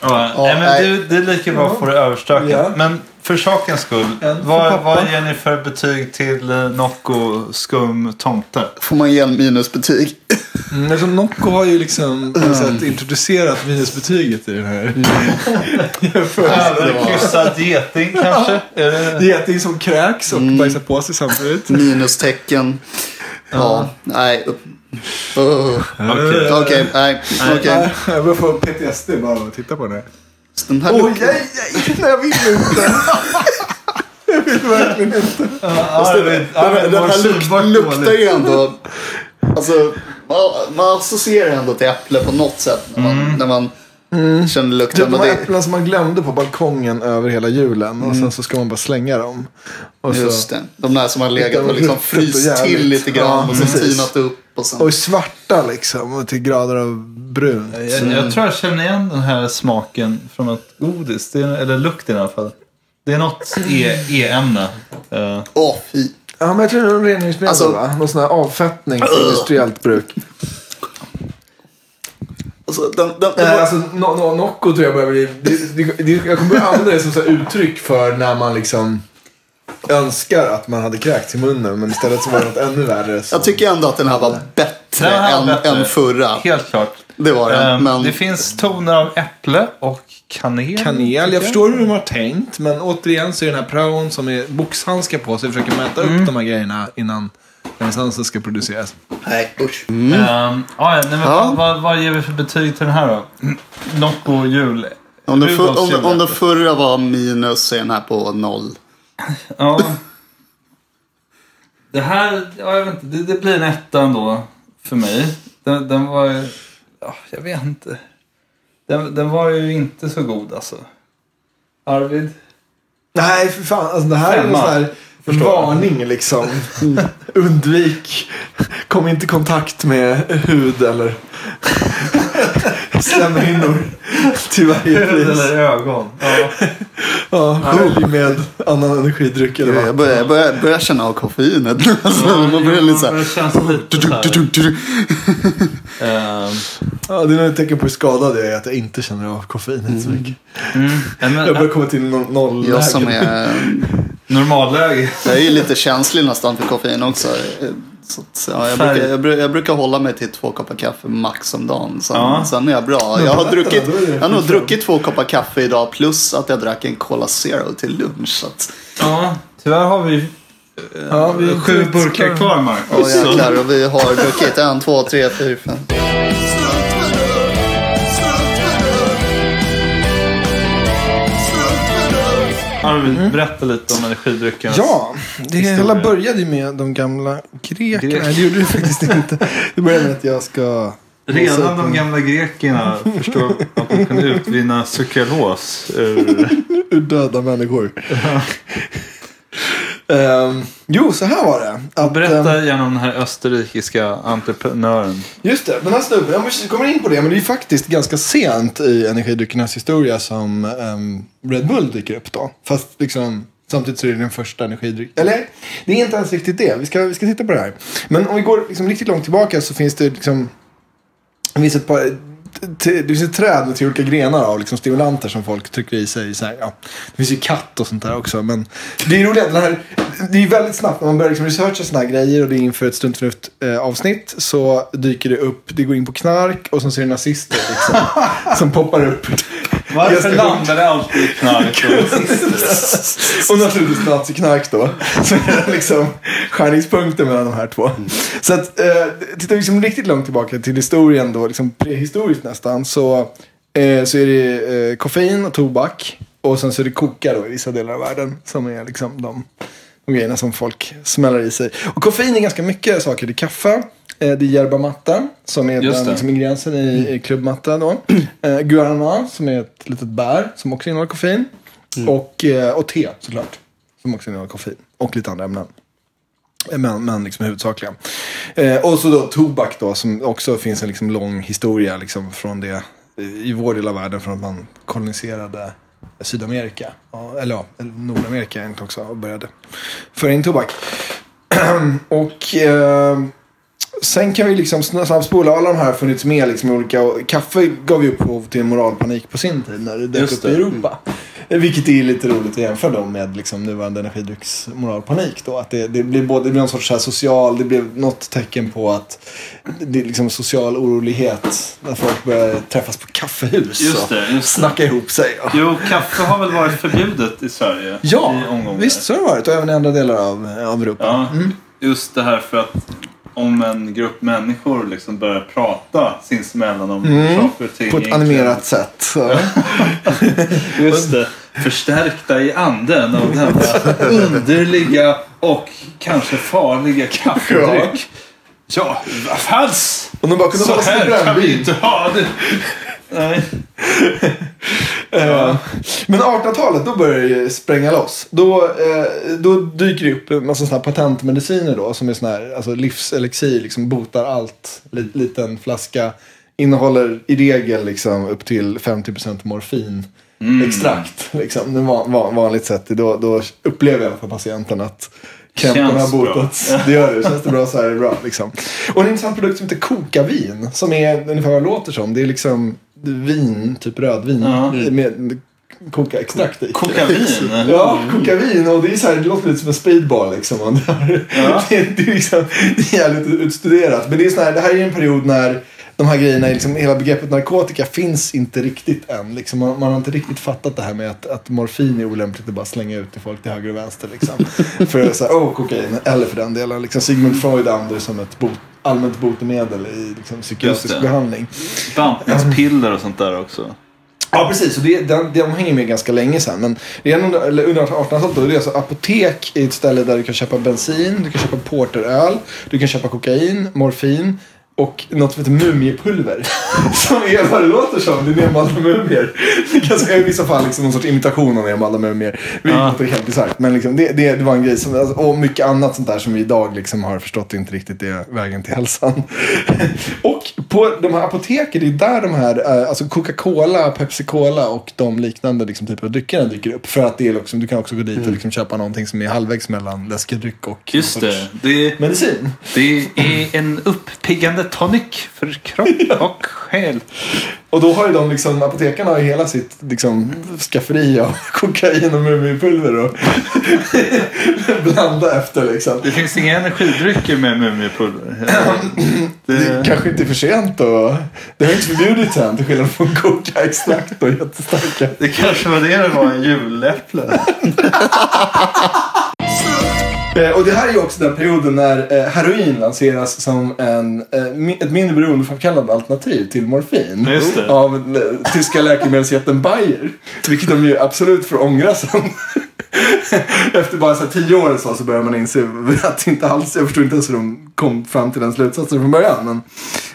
[SPEAKER 1] ja, nej, men
[SPEAKER 2] nej.
[SPEAKER 1] det, det är lika bra att få det överstökat.
[SPEAKER 3] Ja.
[SPEAKER 1] Men för sakens skull, vad, vad ger ni för betyg till eh, Nocco Skum Tomte?
[SPEAKER 2] Får man ge en minusbetyg?
[SPEAKER 3] Mm, alltså Nocco har ju liksom något sätt introducerat minusbetyget i den här (laughs) jämförelsen.
[SPEAKER 1] Överkryssad geting kanske? Är det...
[SPEAKER 3] Geting som kräks och bajsar på sig samtidigt.
[SPEAKER 2] Minustecken. Ja, nej. Uh.
[SPEAKER 1] Okej.
[SPEAKER 2] Okej, nej. Okej.
[SPEAKER 3] Nej, Jag börjar få PTSD bara av att titta på den här.
[SPEAKER 2] Den här
[SPEAKER 3] Oj,
[SPEAKER 2] lukten.
[SPEAKER 3] nej, nej, nej, jag vill inte. (laughs) Jag vill verkligen inte.
[SPEAKER 2] Fast det- Den, den, den här luk, luktar ju ändå... Alltså, man, man associerar ändå till äpple på något sätt när man, när man känner
[SPEAKER 3] Typ
[SPEAKER 2] lukten.
[SPEAKER 3] de
[SPEAKER 2] Men
[SPEAKER 3] här
[SPEAKER 2] det,
[SPEAKER 3] äpplen som man glömde på balkongen över hela julen. Och sen så ska man bara slänga dem. Och så,
[SPEAKER 2] just det. De där som har legat och liksom fryst till lite grann
[SPEAKER 3] Ja,
[SPEAKER 2] och sen
[SPEAKER 3] precis.
[SPEAKER 2] tinat upp. Och sen,
[SPEAKER 3] och svarta liksom. Och till grader av brunt.
[SPEAKER 1] Jag, jag tror jag känner igen den här smaken från något godis. Det är, eller lukten i alla fall. Det är något E- E-ämne. Eh,
[SPEAKER 2] Åh, fy.
[SPEAKER 3] Ja, men jag tror det är en reningsmedel
[SPEAKER 2] Alltså-
[SPEAKER 3] va? Någon sån här avfettning för industriellt bruk.
[SPEAKER 2] Alltså, den, den, den,
[SPEAKER 3] Nej, alltså no, no, Nocco tror jag börjar bli... Det, det, det, jag kommer börja använda det som så här uttryck för när man liksom önskar att man hade kräkts i munnen. Men istället så var det något ännu värre. Så.
[SPEAKER 2] jag tycker ändå att den här var bättre,
[SPEAKER 1] här var
[SPEAKER 2] än,
[SPEAKER 1] bättre.
[SPEAKER 2] än förra.
[SPEAKER 1] helt klart.
[SPEAKER 2] Det var den.
[SPEAKER 1] Eh,
[SPEAKER 2] men
[SPEAKER 1] Det finns toner av äpple och kanel.
[SPEAKER 3] Kanel, jag förstår hur de har tänkt. Men återigen så är den här praon som är boxhandskar på sig försöker mäta upp de här grejerna innan renässansen ska produceras.
[SPEAKER 2] nej, usch.
[SPEAKER 1] Ehm, ja, ja, nej, men
[SPEAKER 2] Ja.
[SPEAKER 1] Vad, vad ger vi för betyg till den här då? Nocco jul.
[SPEAKER 2] Om, den för, om, om den förra var minus så är den här på noll.
[SPEAKER 1] Ja. Det här, ja, jag vet inte, det, det blir en etta ändå för mig. Den, den var ju, ja, jag vet inte. Den, den var ju inte så god alltså. Arvid?
[SPEAKER 3] Nej, för fan. Alltså, det här är
[SPEAKER 1] Femma.
[SPEAKER 3] sån här en
[SPEAKER 1] Förstår jag.
[SPEAKER 3] varning liksom. (laughs) Undvik. Kom inte i kontakt med hud eller (laughs) slemhinnor till varje pris.
[SPEAKER 1] Eller ögon. Ja. (laughs)
[SPEAKER 3] Ja, skölj med annan energidryck eller
[SPEAKER 2] Jag
[SPEAKER 3] vad.
[SPEAKER 2] börjar, jag börjar, börjar känna av koffeinet. Alltså, man börjar lite så
[SPEAKER 1] Det
[SPEAKER 2] här.
[SPEAKER 1] känns lite så här. Ehm,
[SPEAKER 3] Ja, det är nog ett tecken på hur skadad jag är att jag inte känner av koffeinet så mycket.
[SPEAKER 1] mm,
[SPEAKER 3] Jag börjar komma till no- noll
[SPEAKER 2] Jag som är...
[SPEAKER 1] normalläge.
[SPEAKER 2] Jag är ju lite känslig nästan för koffein också. Så ja, jag, brukar, jag, jag brukar hålla mig till två koppar kaffe max om dagen. Sen,
[SPEAKER 1] Ja.
[SPEAKER 2] sen är jag bra. Jag har, druckit, jag har nog druckit två koppar kaffe idag plus att jag drack en Cola Zero till lunch. Så att,
[SPEAKER 1] Ja, tyvärr har vi
[SPEAKER 3] Ja, vi är
[SPEAKER 1] sju burkar kvar Marcus.
[SPEAKER 2] åh
[SPEAKER 1] Så-
[SPEAKER 2] jäklar, och vi har druckit en, två, tre, fyra, fem.
[SPEAKER 1] Arvid, berätta lite om energidryckerna.
[SPEAKER 3] Ja, det
[SPEAKER 1] Historia.
[SPEAKER 3] hela började med de gamla grekerna.
[SPEAKER 1] Grek.
[SPEAKER 3] Nej, det gjorde det faktiskt inte. Det började med att jag ska...
[SPEAKER 1] Redan de gamla grekerna förstod att de kunde utvinna sukralos ur... (laughs)
[SPEAKER 3] Ur döda människor. Ehm, jo, så här var det. Att,
[SPEAKER 1] Berätta
[SPEAKER 3] ehm,
[SPEAKER 1] gärna om den här österrikiska entreprenören.
[SPEAKER 3] just det, den här snubben, jag kommer in på det, men det är faktiskt ganska sent i energidryckernas historia som ehm, Red Bull dyker upp då. Fast liksom, samtidigt så är det den första energidrycken. Eller, det är inte ens riktigt det. Vi ska, vi ska titta på det här. Men om vi går liksom riktigt långt tillbaka så finns det liksom, det finns ett par det finns ett träd med tre olika grenar av liksom stimulanter som folk trycker i sig. Så här, ja. Det finns ju katt och sånt där också. Men det är roligt, den här, det är väldigt snabbt när man börjar liksom researcha såna här grejer och det är inför ett Stunt Förnuft eh, avsnitt så dyker det upp, det går in på knark och så ser det nazister liksom, (laughs) som poppar upp.
[SPEAKER 1] Varför landar det alltid i knark och
[SPEAKER 3] naturligtvis naziknark då. Så är det liksom skärningspunkten mellan de här två. Så att, eh, tittar vi liksom riktigt långt tillbaka till historien då, liksom prehistoriskt nästan, så, eh, så är det eh, koffein och tobak. Och sen så är det koka då i vissa delar av världen som är liksom de, de grejerna som folk smäller i sig. Och koffein är ganska mycket saker. Det är kaffe, eh, det är yerba mata som är
[SPEAKER 1] Just
[SPEAKER 3] den liksom, ingrediensen i, i klubbmatta då. Eh, guarana som är ett litet bär som också innehåller koffein. Och, eh, och te såklart. Som också innehåller koffein. Och lite andra ämnen. Eh, Men, men liksom huvudsakliga. Eh, och så då tobak då som också finns en liksom lång historia liksom från det i vår del av världen från att man koloniserade Sydamerika. Eller ja, Nordamerika egentligen också och började föra in tobak. (clears throat) och eh, sen kan vi liksom sn- snabbspola. Alla de här har funnits med liksom olika. Och kaffe gav ju upphov till en moralpanik på sin tid när det dök
[SPEAKER 1] Just
[SPEAKER 3] upp i. Europa. Vilket är lite roligt att jämföra då med liksom nuvarande energidrycksmoralpanik. Då. Att det, det, blir både, det blir någon sorts så här social, det blev något tecken på att det är liksom social orolighet. När folk börjar träffas på kaffehus
[SPEAKER 1] Just
[SPEAKER 3] och
[SPEAKER 1] det, just det.
[SPEAKER 3] snacka ihop sig. Och...
[SPEAKER 1] Jo, kaffe har väl varit förbjudet i Sverige?
[SPEAKER 3] Ja,
[SPEAKER 1] i
[SPEAKER 3] visst så har det varit. Och även i andra delar av, av Europa.
[SPEAKER 1] Ja, just det här för att om en grupp människor liksom börjar prata sinsemellan om saker och ting.
[SPEAKER 3] Mm. På ett
[SPEAKER 1] egentligen-
[SPEAKER 3] animerat sätt. (laughs)
[SPEAKER 1] Just det. Förstärkta i anden av denna (laughs) underliga och kanske farliga kaffedryck. Ja, vad fanns?
[SPEAKER 3] Och de bara kunde
[SPEAKER 1] Så
[SPEAKER 3] hålla sig
[SPEAKER 1] här kan vi inte ha det. Nej. (laughs)
[SPEAKER 3] Men 1800-talet, då börjar det ju spränga loss. Då, eh, då dyker det upp en massa såna här patentmediciner då, som är såna här, alltså livselixir, liksom botar allt. Liten flaska. Innehåller i regel liksom upp till 50% morfin. Extrakt, liksom. Var van, vanligt sätt. Då, då upplever jag för patienten att krämporna har botats. Det gör det. Känns det bra så är det bra. Liksom. Och en intressant produkt som heter kokavin. Som är ungefär vad det låter som. Det är liksom vin, typ rödvin.
[SPEAKER 1] Ja.
[SPEAKER 3] Med kokaextrakt i.
[SPEAKER 1] Kokavin? (laughs)
[SPEAKER 3] Ja, kokavin. Och det är så här, det låter lite som en speedball liksom. (laughs) Det, är,
[SPEAKER 1] Ja.
[SPEAKER 3] det, (laughs) är, det är liksom det är jävligt utstuderat. Men det är så här, det här är en period när de här grejerna, liksom, hela begreppet narkotika finns inte riktigt än. Liksom. Man, man har inte riktigt fattat det här med att, att morfin är olämpligt att bara slänga ut till folk till höger och vänster. Liksom. för så här, åh, kokain. Eller för den delen. Liksom, Sigmund Freud använder det som ett bot, allmänt botemedel i liksom, psykiatrisk behandling.
[SPEAKER 1] Bantningspiller och sånt där också.
[SPEAKER 3] Ja, precis. Och det, de, de hänger med ganska länge sedan. Men redan under, eller under 1800-talet då, det är alltså apotek är ett ställe där du kan köpa bensin, du kan köpa porteröl, du kan köpa kokain, morfin och något som heter mumiepulver. (laughs) som är vad det låter som, det är nermalda mumier. Det är ganska, I vissa fall liksom någon sorts imitation av nermalda mumier. Vilket
[SPEAKER 1] Ja.
[SPEAKER 3] låter helt bisarrt. Men liksom, det, det, det var en grej som, alltså, och mycket annat sånt där som vi idag liksom har förstått inte riktigt är vägen till hälsan. (laughs) och på de här apoteken, det är där de här, eh, alltså Coca-Cola, Pepsi-Cola och de liknande liksom, typer av dryckerna dyker upp. För att det är liksom, du kan också gå dit och liksom köpa någonting som är halvvägs mellan läskedryck och
[SPEAKER 1] Just det. Det,
[SPEAKER 3] medicin.
[SPEAKER 1] det är en uppiggande tonic för kropp (laughs) och själ.
[SPEAKER 3] Och då har ju de liksom, apotekarna har ju hela sitt liksom, skafferi av (laughs) kokain och mumiepulver och (laughs) blanda efter liksom.
[SPEAKER 1] Det finns inga energidrycker med mumiepulver. (clears throat)
[SPEAKER 3] Det
[SPEAKER 1] Det,
[SPEAKER 3] kanske inte är för sent och det har inte förbjudits än till skillnad från koka-extrakt och jättestarka.
[SPEAKER 1] det kanske var det det var, en juläpple.
[SPEAKER 3] Eh, Och det här är ju också den perioden när eh, heroin lanseras som en, eh, ett mindre beroendeframkallande alternativ till morfin. Av tyska läkemedelsjätten Bayer. Vilket de ju absolut får ångra sen. (laughs) Efter bara så tio år så, så börjar man inse att inte alls, jag förstår inte ens hur de kom fram till den slutsatsen från början. Men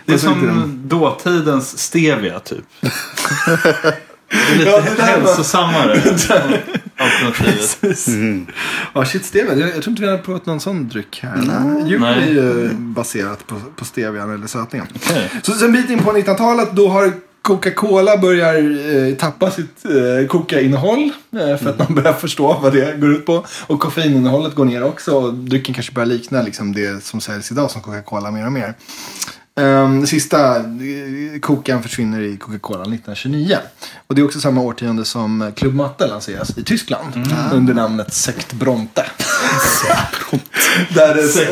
[SPEAKER 1] Det är som dåtidens stevia typ. (laughs) Det är lite
[SPEAKER 3] Ja, det
[SPEAKER 1] hälsosammare (laughs) alternativet.
[SPEAKER 3] Precis. Ja, shit, stevia. Jag, jag tror inte vi har provat någon sån dryck här. Juice
[SPEAKER 1] Nej.
[SPEAKER 3] är ju baserat på, på stevian eller sötningen.
[SPEAKER 1] Okej.
[SPEAKER 3] Så sen bit in på 1900-talet då har Coca-Cola börjar eh, tappa sitt eh, koka-innehåll. Eh, för att man börjar förstå vad det går ut på. Och koffeininnehållet går ner också. Och drycken kanske börjar likna liksom, det som säljs idag som Coca-Cola mer och mer. Um, sista eh, kokan försvinner i Coca-Cola 1929. Och det är också samma årtionde som Club Matte lanseras i Tyskland. Under namnet Sekt Bronte. (laughs) där, det,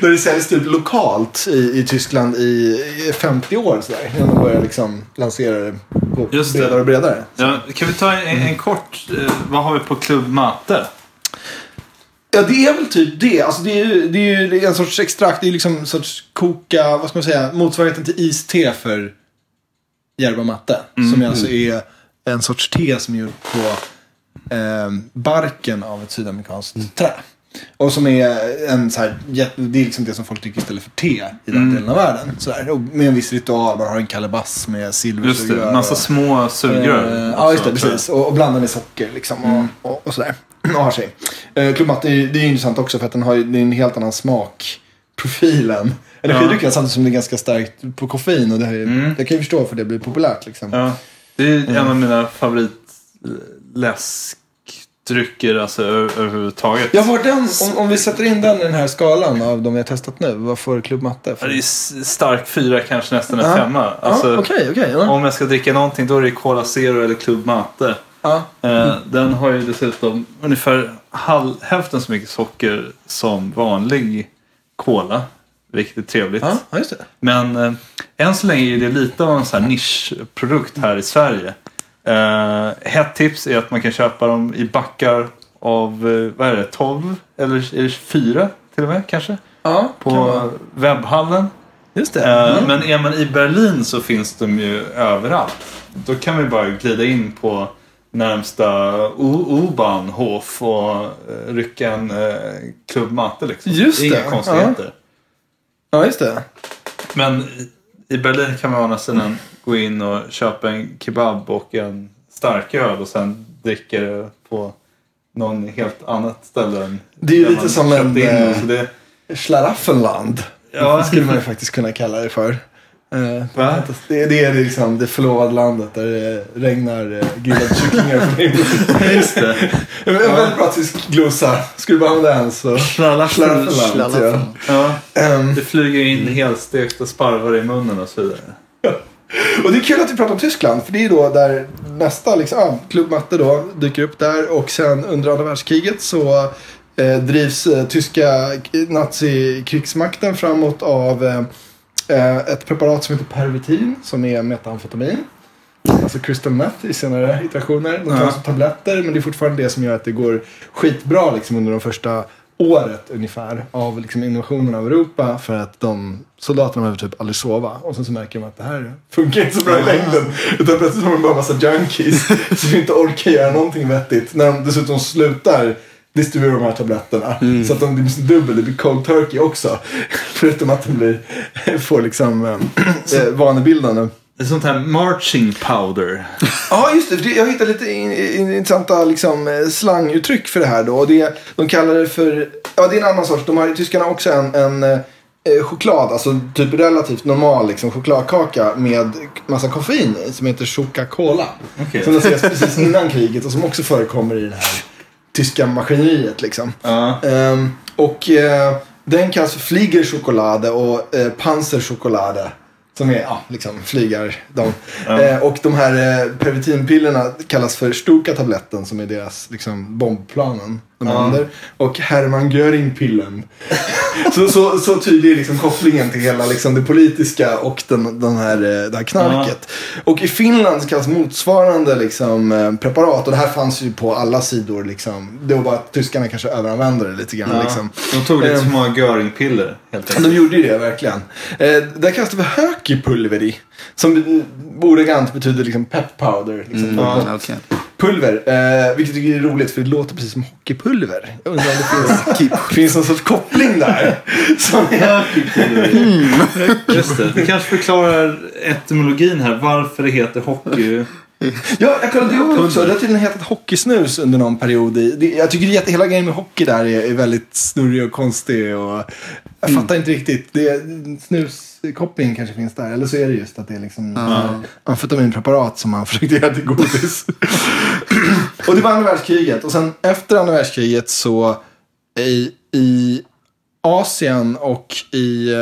[SPEAKER 3] där det säljs typ lokalt i, i Tyskland i, i 50 år. Sådär, innan de börjar liksom lansera det på
[SPEAKER 1] Just
[SPEAKER 3] bredare och bredare.
[SPEAKER 1] Ja, kan vi ta en, en kort, eh, vad har vi på Club Matte?
[SPEAKER 3] Ja, det är väl typ det. Alltså, det, är ju, det är ju en sorts extrakt. Det är liksom en sorts koka, vad ska man säga, motsvarigheten till iste för yerba matte. Som alltså är en sorts te som är gjord på eh, barken av ett sydamerikanskt trä. Och som är en så här, det är liksom det som folk tycker istället för te i den delen av världen. Så här, och med en viss ritual, man har en kalabass med
[SPEAKER 1] Just
[SPEAKER 3] silversugrör.
[SPEAKER 1] det, massa
[SPEAKER 3] och-
[SPEAKER 1] små sugrör.
[SPEAKER 3] Eh, ja, just det. Precis. Och, och blanda med socker liksom. Och, och, och sådär. (clears throat) Och har sig. Eh, är, ju- det är intressant också för att den har det är en helt annan smak profilen. Energidryckerna samtidigt som det är ganska starkt på koffein. Och det, här, är-
[SPEAKER 1] Mm.
[SPEAKER 3] Jag kan ju förstå för det blir populärt liksom.
[SPEAKER 1] Ja, det är en av mina favoritläskdrycker alltså, överhuvudtaget.
[SPEAKER 3] Ja, var den, om, om vi sätter in den i den här skalan av de vi har testat nu, vad får Club Matte?
[SPEAKER 1] Ja,
[SPEAKER 3] För?
[SPEAKER 1] Det är stark fyra, kanske nästan en
[SPEAKER 3] Ja.
[SPEAKER 1] femma. Alltså,
[SPEAKER 3] ja, okej, okej. ja.
[SPEAKER 1] Om jag ska dricka någonting då är det Cola Zero eller Club Mate.
[SPEAKER 3] Ja.
[SPEAKER 1] Eh, Den har ju dessutom ungefär halv, hälften så mycket socker som vanlig Cola. Vilket är trevligt. Men eh, än så länge är det lite av en sån här nischprodukt här i Sverige. Eh, hett tips är att man kan köpa dem i backar av, eh, vad är det, 12 eller är det 4 till och med kanske?
[SPEAKER 3] Ja,
[SPEAKER 1] På
[SPEAKER 3] kan
[SPEAKER 1] webbhallen.
[SPEAKER 3] Just det.
[SPEAKER 1] Eh,
[SPEAKER 3] Mm.
[SPEAKER 1] Men är man i Berlin så finns de ju överallt. Då kan ju bara glida in på närmsta U-Bahnhof och eh, rycka en eh, Club Mate liksom.
[SPEAKER 3] Just
[SPEAKER 1] Inga
[SPEAKER 3] det,
[SPEAKER 1] konstigheter.
[SPEAKER 3] Ja, just det.
[SPEAKER 1] Men i- Berlin kan man å andra sidan gå in och köpa en kebab och en starköl och sen dricka det på någon helt annat ställe. än
[SPEAKER 3] Det är ju lite som en, eh,
[SPEAKER 1] det,
[SPEAKER 3] Schlaraffenland.
[SPEAKER 1] Ja.
[SPEAKER 3] skulle man ju faktiskt kunna kalla det för. Eh,
[SPEAKER 1] Va?
[SPEAKER 3] Det, det är liksom det förlovade landet där det regnar eh, grillade kycklingar från himlen. (laughs)
[SPEAKER 1] Just det.
[SPEAKER 3] En väldigt bra tysk glosa. Skulle du bara använda en så... Schlaraffenland.
[SPEAKER 2] Schlaraffen.
[SPEAKER 3] Ja. Ehm,
[SPEAKER 1] det flyger in helstekta sparvar i munnen och så vidare. (laughs)
[SPEAKER 3] Och det är kul att vi pratar om Tyskland, för det är då där nästa liksom, Club Matte då dyker upp där och sen under andra världskriget så eh, drivs eh, tyska nazikrigsmakten framåt av eh, eh, ett preparat som heter Pervitin som är metamfetamin. Alltså crystal meth i senare iterationer. De tar
[SPEAKER 1] Ja.
[SPEAKER 3] som tabletter men det är fortfarande det som gör att det går skitbra liksom, under de första året ungefär av liksom, invasionen av Europa för att de soldaterna behöver typ aldrig sova. Och sen så märker de att det här funkar inte så bra i längden. Utan plötsligt har de bara en massa junkies (laughs) som inte orkar göra någonting vettigt. När de dessutom slutar distribuera de här tabletterna. Så att de blir dubbel, det blir cold turkey också. (laughs) Förutom att de blir, får liksom (clears throat) äh, vanebildande.
[SPEAKER 1] Sånt här marching powder. (laughs)
[SPEAKER 3] Ja, just det. Jag hittade lite in, in, intressanta liksom, eh, slanguttryck för det här. Då. Det, de kallar det för... Ja, det är en annan sorts. De har, tyskarna har också en, en eh, choklad, alltså typ relativt normal liksom, chokladkaka med massa koffein i som heter Coca-Cola.
[SPEAKER 1] Okej.
[SPEAKER 3] Som lanserades precis innan kriget och som också förekommer i det här tyska maskineriet. Liksom.
[SPEAKER 1] Ja.
[SPEAKER 3] Ehm, och eh, den kallas för Fliegerschokolade och eh, Panzerschokolade. Som är, ja, liksom flygar de.
[SPEAKER 1] Ja.
[SPEAKER 3] Eh, och de här eh, pervitinpillerna kallas för Stuka-tabletten som är deras liksom, bombplanen. De
[SPEAKER 1] Ja.
[SPEAKER 3] Och Hermann Göring-pillen. (laughs) så, så, så tydlig är liksom kopplingen till hela liksom, det politiska och den, den här, eh, det här knarket. Och i Finland så kallas motsvarande liksom, eh, preparat. Och det här fanns ju på alla sidor. Liksom. Det var bara att tyskarna kanske överanvände det lite grann.
[SPEAKER 1] Ja.
[SPEAKER 3] Liksom.
[SPEAKER 1] De tog lite
[SPEAKER 3] Ehm.
[SPEAKER 1] för många Göring-piller helt enkelt.
[SPEAKER 3] De gjorde ju det verkligen. Eh, där kallas det för hökipulveri. Som eh, ordagrant betyder liksom pep powder. Liksom,
[SPEAKER 2] Mm,
[SPEAKER 3] Ja.
[SPEAKER 2] okej.
[SPEAKER 3] Pulver. Eh, vilket jag tycker är roligt för det låter precis som hockeypulver. Jag undrar om det finns, (laughs) finns någon sorts koppling där. (laughs) Som är,
[SPEAKER 1] Just det. Det kanske förklarar etymologin här. Varför det heter hockey.
[SPEAKER 3] ja, jag kollade upp det också. Det har tydligen hetat hockeysnus under någon period. I, jag tycker att hela grejen med hockey där är, är väldigt snurrig och konstig. Och jag fattar inte riktigt. Det, snuskoppling kanske finns där. Eller så är det just att det är liksom
[SPEAKER 2] Ja.
[SPEAKER 3] amfetaminpreparat som man försökte göra till godis. (laughs) och det var andra världskriget. Och sen efter andra världskriget så i, i Asien och i eh,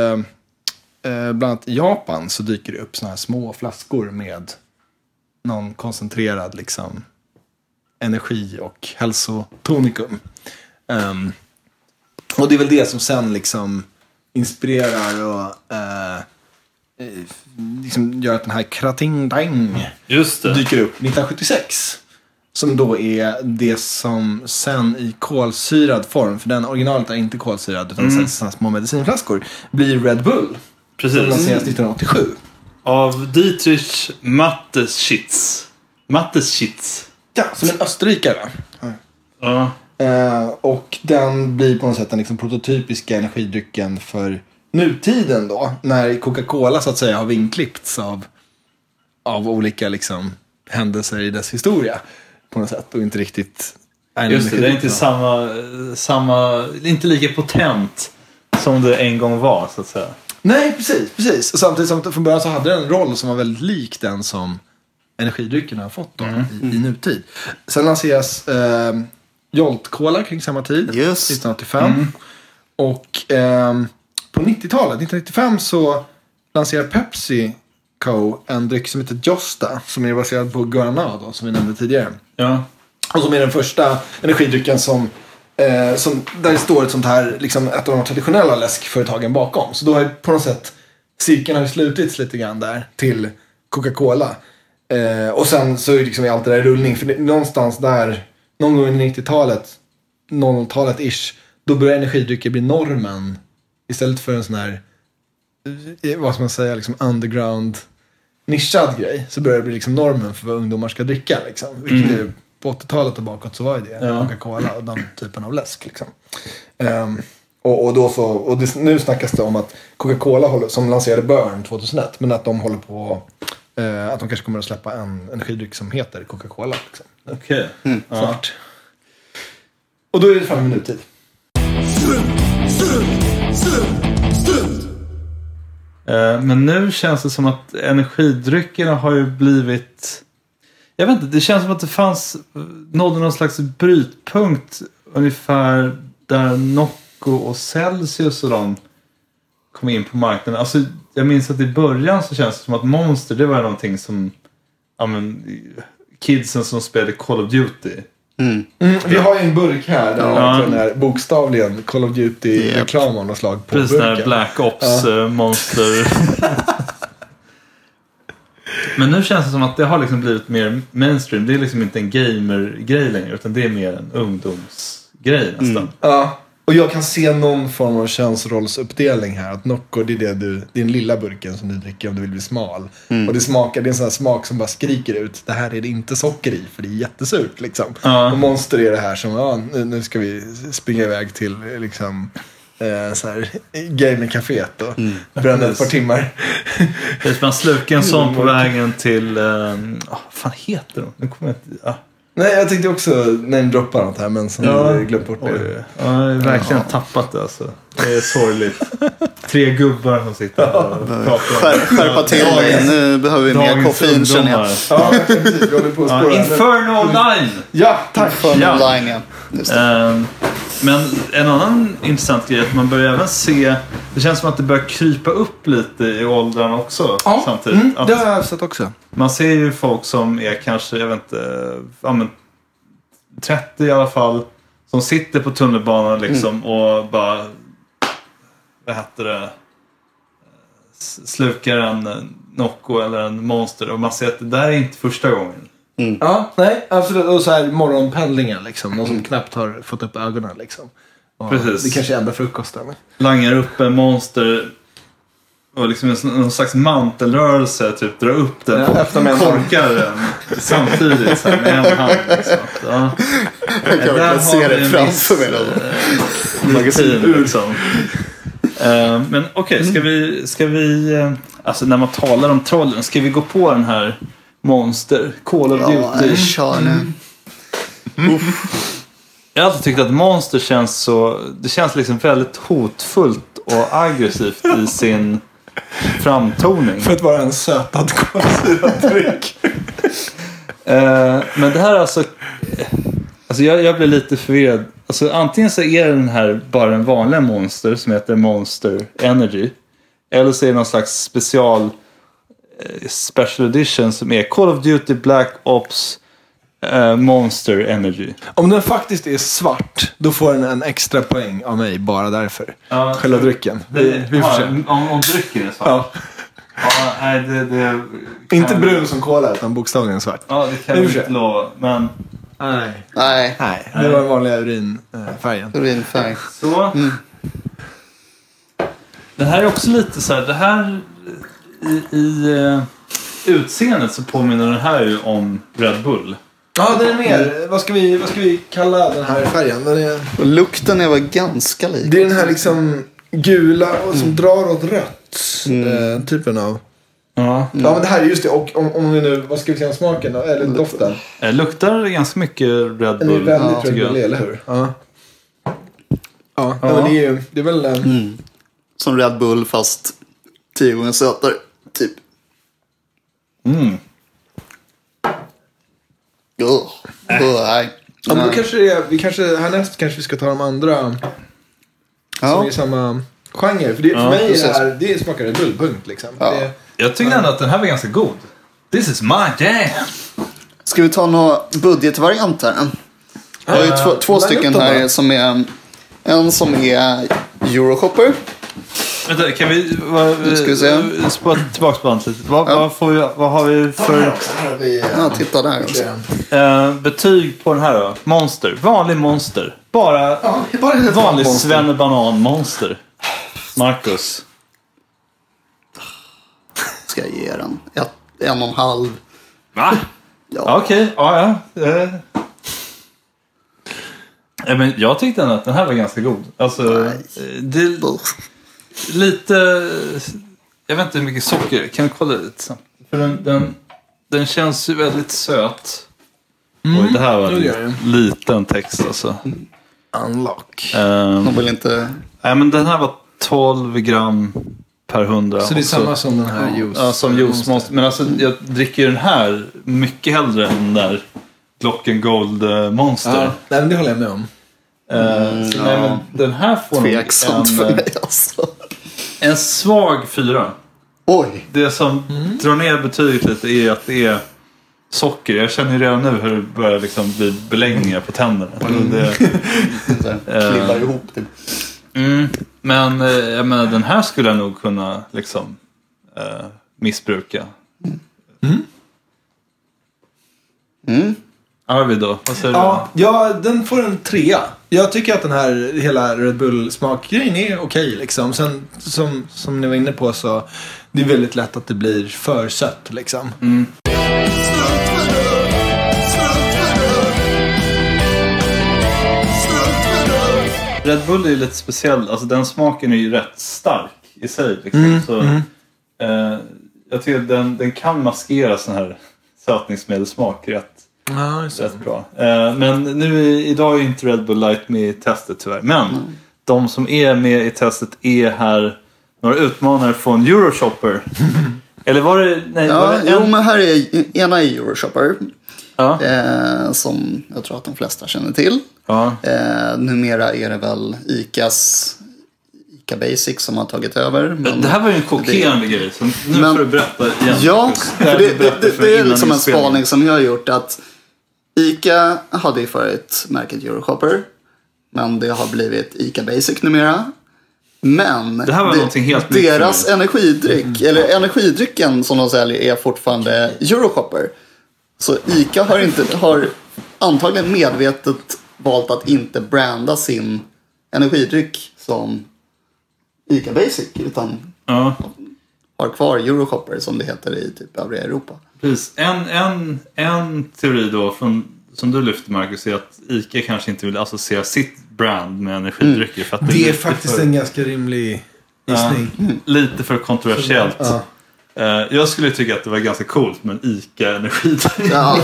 [SPEAKER 3] eh, bland annat Japan så dyker det upp såna här små flaskor med någon koncentrerad liksom energi och hälsotonikum. Ehm, och det är väl det som sen liksom inspirerar och eh, eh, liksom gör att den här Krating Dang
[SPEAKER 1] Just det.
[SPEAKER 3] dyker upp 1976. Som då är det som sen i kolsyrad form, för den originalet är inte kolsyrad utan
[SPEAKER 1] Mm.
[SPEAKER 3] sådana små medicinflaskor, blir Red Bull. Som
[SPEAKER 1] Precis.
[SPEAKER 3] lanseras 1987.
[SPEAKER 1] Av Dietrich Matteschitz. Matteschitz.
[SPEAKER 3] Ja, som en österrikare.
[SPEAKER 1] Ja.
[SPEAKER 3] Eh, och den blir på något sätt den liksom prototypiska energidrycken för nutiden då. När Coca-Cola så att säga har vinklippts av, av olika liksom, händelser i dess historia. På något sätt och inte riktigt...
[SPEAKER 1] Just det, det är inte samma, samma, inte lika potent som det en gång var så att säga.
[SPEAKER 3] Nej, precis. precis. Och samtidigt som från början så hade den en roll som var väldigt lik den som energidryckerna har fått då, i, i nutid. Sen lanseras eh, Jolt Cola kring samma tid,
[SPEAKER 2] Just.
[SPEAKER 3] 1985. Och ehm, på 90-talet, 1995 så lanserar Pepsi Co. en dryck som heter Josta. Som är baserad på Guaraná då, som vi nämnde tidigare.
[SPEAKER 1] Ja.
[SPEAKER 3] Och som är den första energidrycken som, eh, som där det står ett sånt här, liksom ett av de traditionella läskföretagen bakom. Så då har på något sätt cirkeln har slutits lite grann där till Coca-Cola. Eh, och sen så är liksom allt det där i rullning. För det, någonstans där, någon gång i 90-talet, 00-talet ish, då börjar energidrycker bli normen. Istället för en sån här, eh, vad ska man säga, liksom underground nischad grej. Så börjar det bli liksom normen för vad ungdomar ska dricka. Liksom. Vilket är, på 80-talet och bakåt så var ju det
[SPEAKER 1] Ja.
[SPEAKER 3] Coca-Cola och den typen av läsk. Liksom. Ehm, och, och, då så, och det, nu snackas det om att Coca-Cola, håller, som lanserade Burn 2001, men att de håller på eh, att de kanske kommer att släppa en energidryck som heter Coca-Cola. Liksom.
[SPEAKER 1] Okej. Ja.
[SPEAKER 3] Snart. Och då är det i nutid.
[SPEAKER 1] Eh, Men nu känns det som att energidryckerna har ju blivit... Jag vet inte, det känns som att det fanns... Nådde någon slags brytpunkt ungefär där Nocco och Celsius och de kom in på marknaden. Alltså, jag minns att i början så känns det som att Monster, det var någonting som... Ja, men, kidsen som spelade Call of Duty.
[SPEAKER 2] Mm.
[SPEAKER 3] Mm, vi har ju en burk här där
[SPEAKER 1] Ja.
[SPEAKER 3] det är bokstavligen Call of Duty-reklam av något slag på
[SPEAKER 1] Precis den här
[SPEAKER 3] burken.
[SPEAKER 1] Black Ops eh, Monster. (laughs) Men nu känns det som att det har liksom blivit mer mainstream. Det är liksom inte en gamer-grej längre utan det är mer en ungdomsgrej nästan.
[SPEAKER 3] Ja, och jag kan se någon form av könsrollsuppdelning här. Att Nocco, det är det du, det är den lilla burken som du dricker om du vill bli smal. Och det smakar, det är en sån här smak som bara skriker ut. Det här är det inte socker i, för det är jättesurt liksom.
[SPEAKER 1] Ja.
[SPEAKER 3] Och Monster är det här som, ja, nu, nu ska vi springa iväg till liksom eh, så här, gamingcaféet och bränna ett par timmar.
[SPEAKER 1] Man slukar en sån på vägen till... Um, vad fan heter de? Nu kommer jag inte... Ah,
[SPEAKER 3] Nej, jag tänkte också namedroppa något här, men som
[SPEAKER 1] Ja.
[SPEAKER 3] ja. glömt bort det.
[SPEAKER 1] ja, jag har verkligen tappat det alltså. Det är sorgligt. Tre gubbar som sitter här och pratar.
[SPEAKER 2] Skär, skärpa till dig. Nu behöver vi mer koffein känner jag.
[SPEAKER 3] Ja, precis. Vi håller på att
[SPEAKER 1] Ja,
[SPEAKER 3] spåra.
[SPEAKER 1] Inferno Line!
[SPEAKER 3] Ja, tack.
[SPEAKER 2] För
[SPEAKER 1] Ja.
[SPEAKER 2] online. Just det.
[SPEAKER 1] Ehm, Men en annan intressant grej är att man börjar även se, det känns som att det börjar krypa upp lite i åldrarna också
[SPEAKER 3] Ja,
[SPEAKER 1] samtidigt.
[SPEAKER 3] mm,
[SPEAKER 1] Att
[SPEAKER 3] det har jag sett också.
[SPEAKER 1] Man ser ju folk som är kanske, jag vet inte, ja, men 30 i alla fall. Som sitter på tunnelbanan liksom och bara, vad heter det, slukar en eh, Nocco eller en Monster. Och man ser att det där är inte första gången.
[SPEAKER 3] Ja, nej, absolut. Och så här morgonpendlingen liksom. Någon som knappt har fått upp ögonen liksom. Och
[SPEAKER 1] Precis.
[SPEAKER 3] Det kanske är enda frukosten.
[SPEAKER 1] langar upp en monster och liksom en, någon slags mantelrörelse, typ drar upp den
[SPEAKER 3] Ja,
[SPEAKER 1] och korkar den samtidigt så här, med en hand. Liksom. Ja. (laughs)
[SPEAKER 2] Jag kan verkligen se det
[SPEAKER 1] en
[SPEAKER 2] framför mig.
[SPEAKER 1] Rutin liksom. Eh, Men okej, ska vi, ska vi, eh, alltså när man talar om trollen, ska vi gå på den här Monster, Call of
[SPEAKER 2] Ja,
[SPEAKER 1] Duty?
[SPEAKER 2] nej, kör nu.
[SPEAKER 1] Jag har alltid tyckt att Monster känns så, det känns liksom väldigt hotfullt och aggressivt i (laughs) sin framtoning.
[SPEAKER 3] För att vara en sötad kolsyrad dryck.
[SPEAKER 1] Eh, men det här är alltså, alltså jag, jag blir lite förvirrad. Alltså antingen så är den här bara en vanlig Monster som heter Monster Energy. Eller så är det någon slags special eh, special edition som är Call of Duty Black Ops eh, Monster Energy.
[SPEAKER 3] Om den faktiskt är svart, då får den en extra poäng av mig bara därför.
[SPEAKER 1] Ja,
[SPEAKER 3] Själva drycken. Vi, vi får se.
[SPEAKER 1] om, om drycken är svart?
[SPEAKER 3] Ja.
[SPEAKER 1] Ja, nej, det, det kan-
[SPEAKER 3] Inte brun som kola, utan bokstavligen svart.
[SPEAKER 1] Ja, det kan
[SPEAKER 3] Vi
[SPEAKER 1] inte lova. Men
[SPEAKER 3] Nej.
[SPEAKER 2] Nej,
[SPEAKER 3] Nej, det var den vanliga urinfärgen.
[SPEAKER 2] urinfärg.
[SPEAKER 1] så. Det här är också lite så här. Det här i, i uh, utseendet så påminner den här ju om Red Bull.
[SPEAKER 3] Ja, den är mer. Vad ska vi, vad ska vi kalla den här färgen? Den är,
[SPEAKER 2] Och lukten är väl ganska lik.
[SPEAKER 3] det är den här liksom gula och som drar åt rött. Eh, typen av.
[SPEAKER 1] Ja.
[SPEAKER 3] Ja, men det här är just det. Och om, om vi nu, vad ska vi säga om smaken då? Eller doften?
[SPEAKER 1] Det luktar ganska mycket Red
[SPEAKER 3] Den är
[SPEAKER 1] Bull.
[SPEAKER 3] väldigt
[SPEAKER 2] Ja,
[SPEAKER 3] Red Bull, eller hur? Ja. Ja,
[SPEAKER 1] Ja.
[SPEAKER 3] men det är ju, det är väl... eh,
[SPEAKER 2] Mm. som Red Bull fast tio gånger sötare. Typ.
[SPEAKER 1] Mm.
[SPEAKER 2] Oh. Oh, nej.
[SPEAKER 3] Ja, men då kanske det är, vi kanske, härnäst kanske vi ska ta de andra som
[SPEAKER 2] Ja.
[SPEAKER 3] är i samma genre. För det, för
[SPEAKER 1] Ja,
[SPEAKER 3] mig är det här, det smakar punkt liksom.
[SPEAKER 2] Ja.
[SPEAKER 3] Det,
[SPEAKER 1] Jag tyckte ändå att den här var ganska god. This is my jam!
[SPEAKER 2] Ska vi ta några budgetvarianter? Jag har ju
[SPEAKER 3] Eh,
[SPEAKER 2] två, två
[SPEAKER 3] välj
[SPEAKER 2] stycken här
[SPEAKER 3] då.
[SPEAKER 2] som är en som är Euroshopper.
[SPEAKER 1] Vänta, kan vi... Vad,
[SPEAKER 2] Nu ska vi se.
[SPEAKER 1] Spåra tillbaka bandet lite. Vad,
[SPEAKER 2] Ja.
[SPEAKER 1] vad, får vi, vad har vi för.
[SPEAKER 2] Ja, titta där också.
[SPEAKER 1] eh, betyg på den här då? Monster. Vanlig monster. Bara
[SPEAKER 3] Ja, bara
[SPEAKER 1] vanlig
[SPEAKER 2] monster.
[SPEAKER 1] svennebanan-monster. Marcus.
[SPEAKER 2] Ska jag ge den. Ett, en och en halv.
[SPEAKER 1] Va?
[SPEAKER 2] Ja.
[SPEAKER 1] Okej, ja, ja. Eh. Ja, men jag tyckte ändå att den här var ganska god. Alltså, eh, det lite... Jag vet inte hur mycket socker. Kan vi kolla lite snabbt? För den, den, den känns ju väldigt söt. Oj, det här var en liten text alltså.
[SPEAKER 3] Unlock.
[SPEAKER 1] Um,
[SPEAKER 2] De vill inte...
[SPEAKER 1] nej, men den här var 12 gram per 100.
[SPEAKER 3] Så det är
[SPEAKER 1] Och
[SPEAKER 3] samma som den här juice.
[SPEAKER 1] Ja, som juice monster. Men alltså, jag dricker ju den här mycket hellre än den där Glocken Gold eh, Monster.
[SPEAKER 3] Ja, nej, men det håller jag med om.
[SPEAKER 1] Eh, så, nej, men den här får nog
[SPEAKER 2] Tveksamt
[SPEAKER 1] en,
[SPEAKER 2] för
[SPEAKER 1] eh,
[SPEAKER 2] mig alltså.
[SPEAKER 1] en svag fyra.
[SPEAKER 2] Oj.
[SPEAKER 1] Det som drar ner betyget lite är att det är socker. Jag känner ju redan nu hur det börjar liksom bli beläggningar på tänderna. Det, (laughs)
[SPEAKER 2] Så här, Klibbar ihop typ.
[SPEAKER 1] Mm, men eh, jag menar, den här skulle jag nog kunna liksom eh, missbruka.
[SPEAKER 2] Mm.
[SPEAKER 1] Arvid då? Vad säger
[SPEAKER 3] Ja, ja, den får en trea. Jag tycker att den här hela Red Bull-smakgrejen är okej liksom. Sen som, som ni var inne på så det är väldigt lätt att det blir för sött liksom.
[SPEAKER 1] du? Red Bull är ju lite speciell. Alltså den smaken är ju rätt stark i sig. Liksom.
[SPEAKER 3] Mm,
[SPEAKER 1] Så, eh, jag tycker den, den kan maskera sån här sötningsmedelssmak rätt,
[SPEAKER 3] just
[SPEAKER 1] rätt bra. Eh, men nu idag är inte Red Bull Light med i testet tyvärr. Men de som är med i testet är här några utmanare från Euroshopper. (laughs) Eller var det... Nej, var
[SPEAKER 2] Ja,
[SPEAKER 1] det
[SPEAKER 2] jo,
[SPEAKER 1] en,
[SPEAKER 2] men här är ena är Euroshopper.
[SPEAKER 1] ja,
[SPEAKER 2] Eh, som jag tror att de flesta känner till.
[SPEAKER 1] Ja.
[SPEAKER 2] Eh, numera är det väl Icas Ica Basic som har tagit över. Men...
[SPEAKER 1] Det här var ju en chockerande grej. Så nu
[SPEAKER 2] Men-
[SPEAKER 1] får du berätta igen.
[SPEAKER 2] Ja, för det, det, det, det är liksom en spaning som jag har gjort att Ica hade ju förut märket Euroshopper. Men det har blivit Ica Basic numera. Men deras energidryck, eller energidrycken som de säljer är fortfarande Euroshopper. Så Ica har, inte, har antagligen medvetet valt att inte branda sin energidryck som Ica Basic. Utan
[SPEAKER 1] Ja,
[SPEAKER 2] har kvar Euroshopper som det heter i typ övriga Europa.
[SPEAKER 1] precis. En, en, en teori då från, som du lyfter Marcus är att ICA kanske inte vill associera sitt brand med energidrycker. För att
[SPEAKER 3] Det är
[SPEAKER 1] lite
[SPEAKER 3] faktiskt
[SPEAKER 1] för,
[SPEAKER 3] en ganska rimlig gissning.
[SPEAKER 1] Lite för kontroversiellt.
[SPEAKER 3] Ja.
[SPEAKER 1] Eh, jag skulle tycka att det var ganska coolt med en ICA energidryck.
[SPEAKER 2] Ja,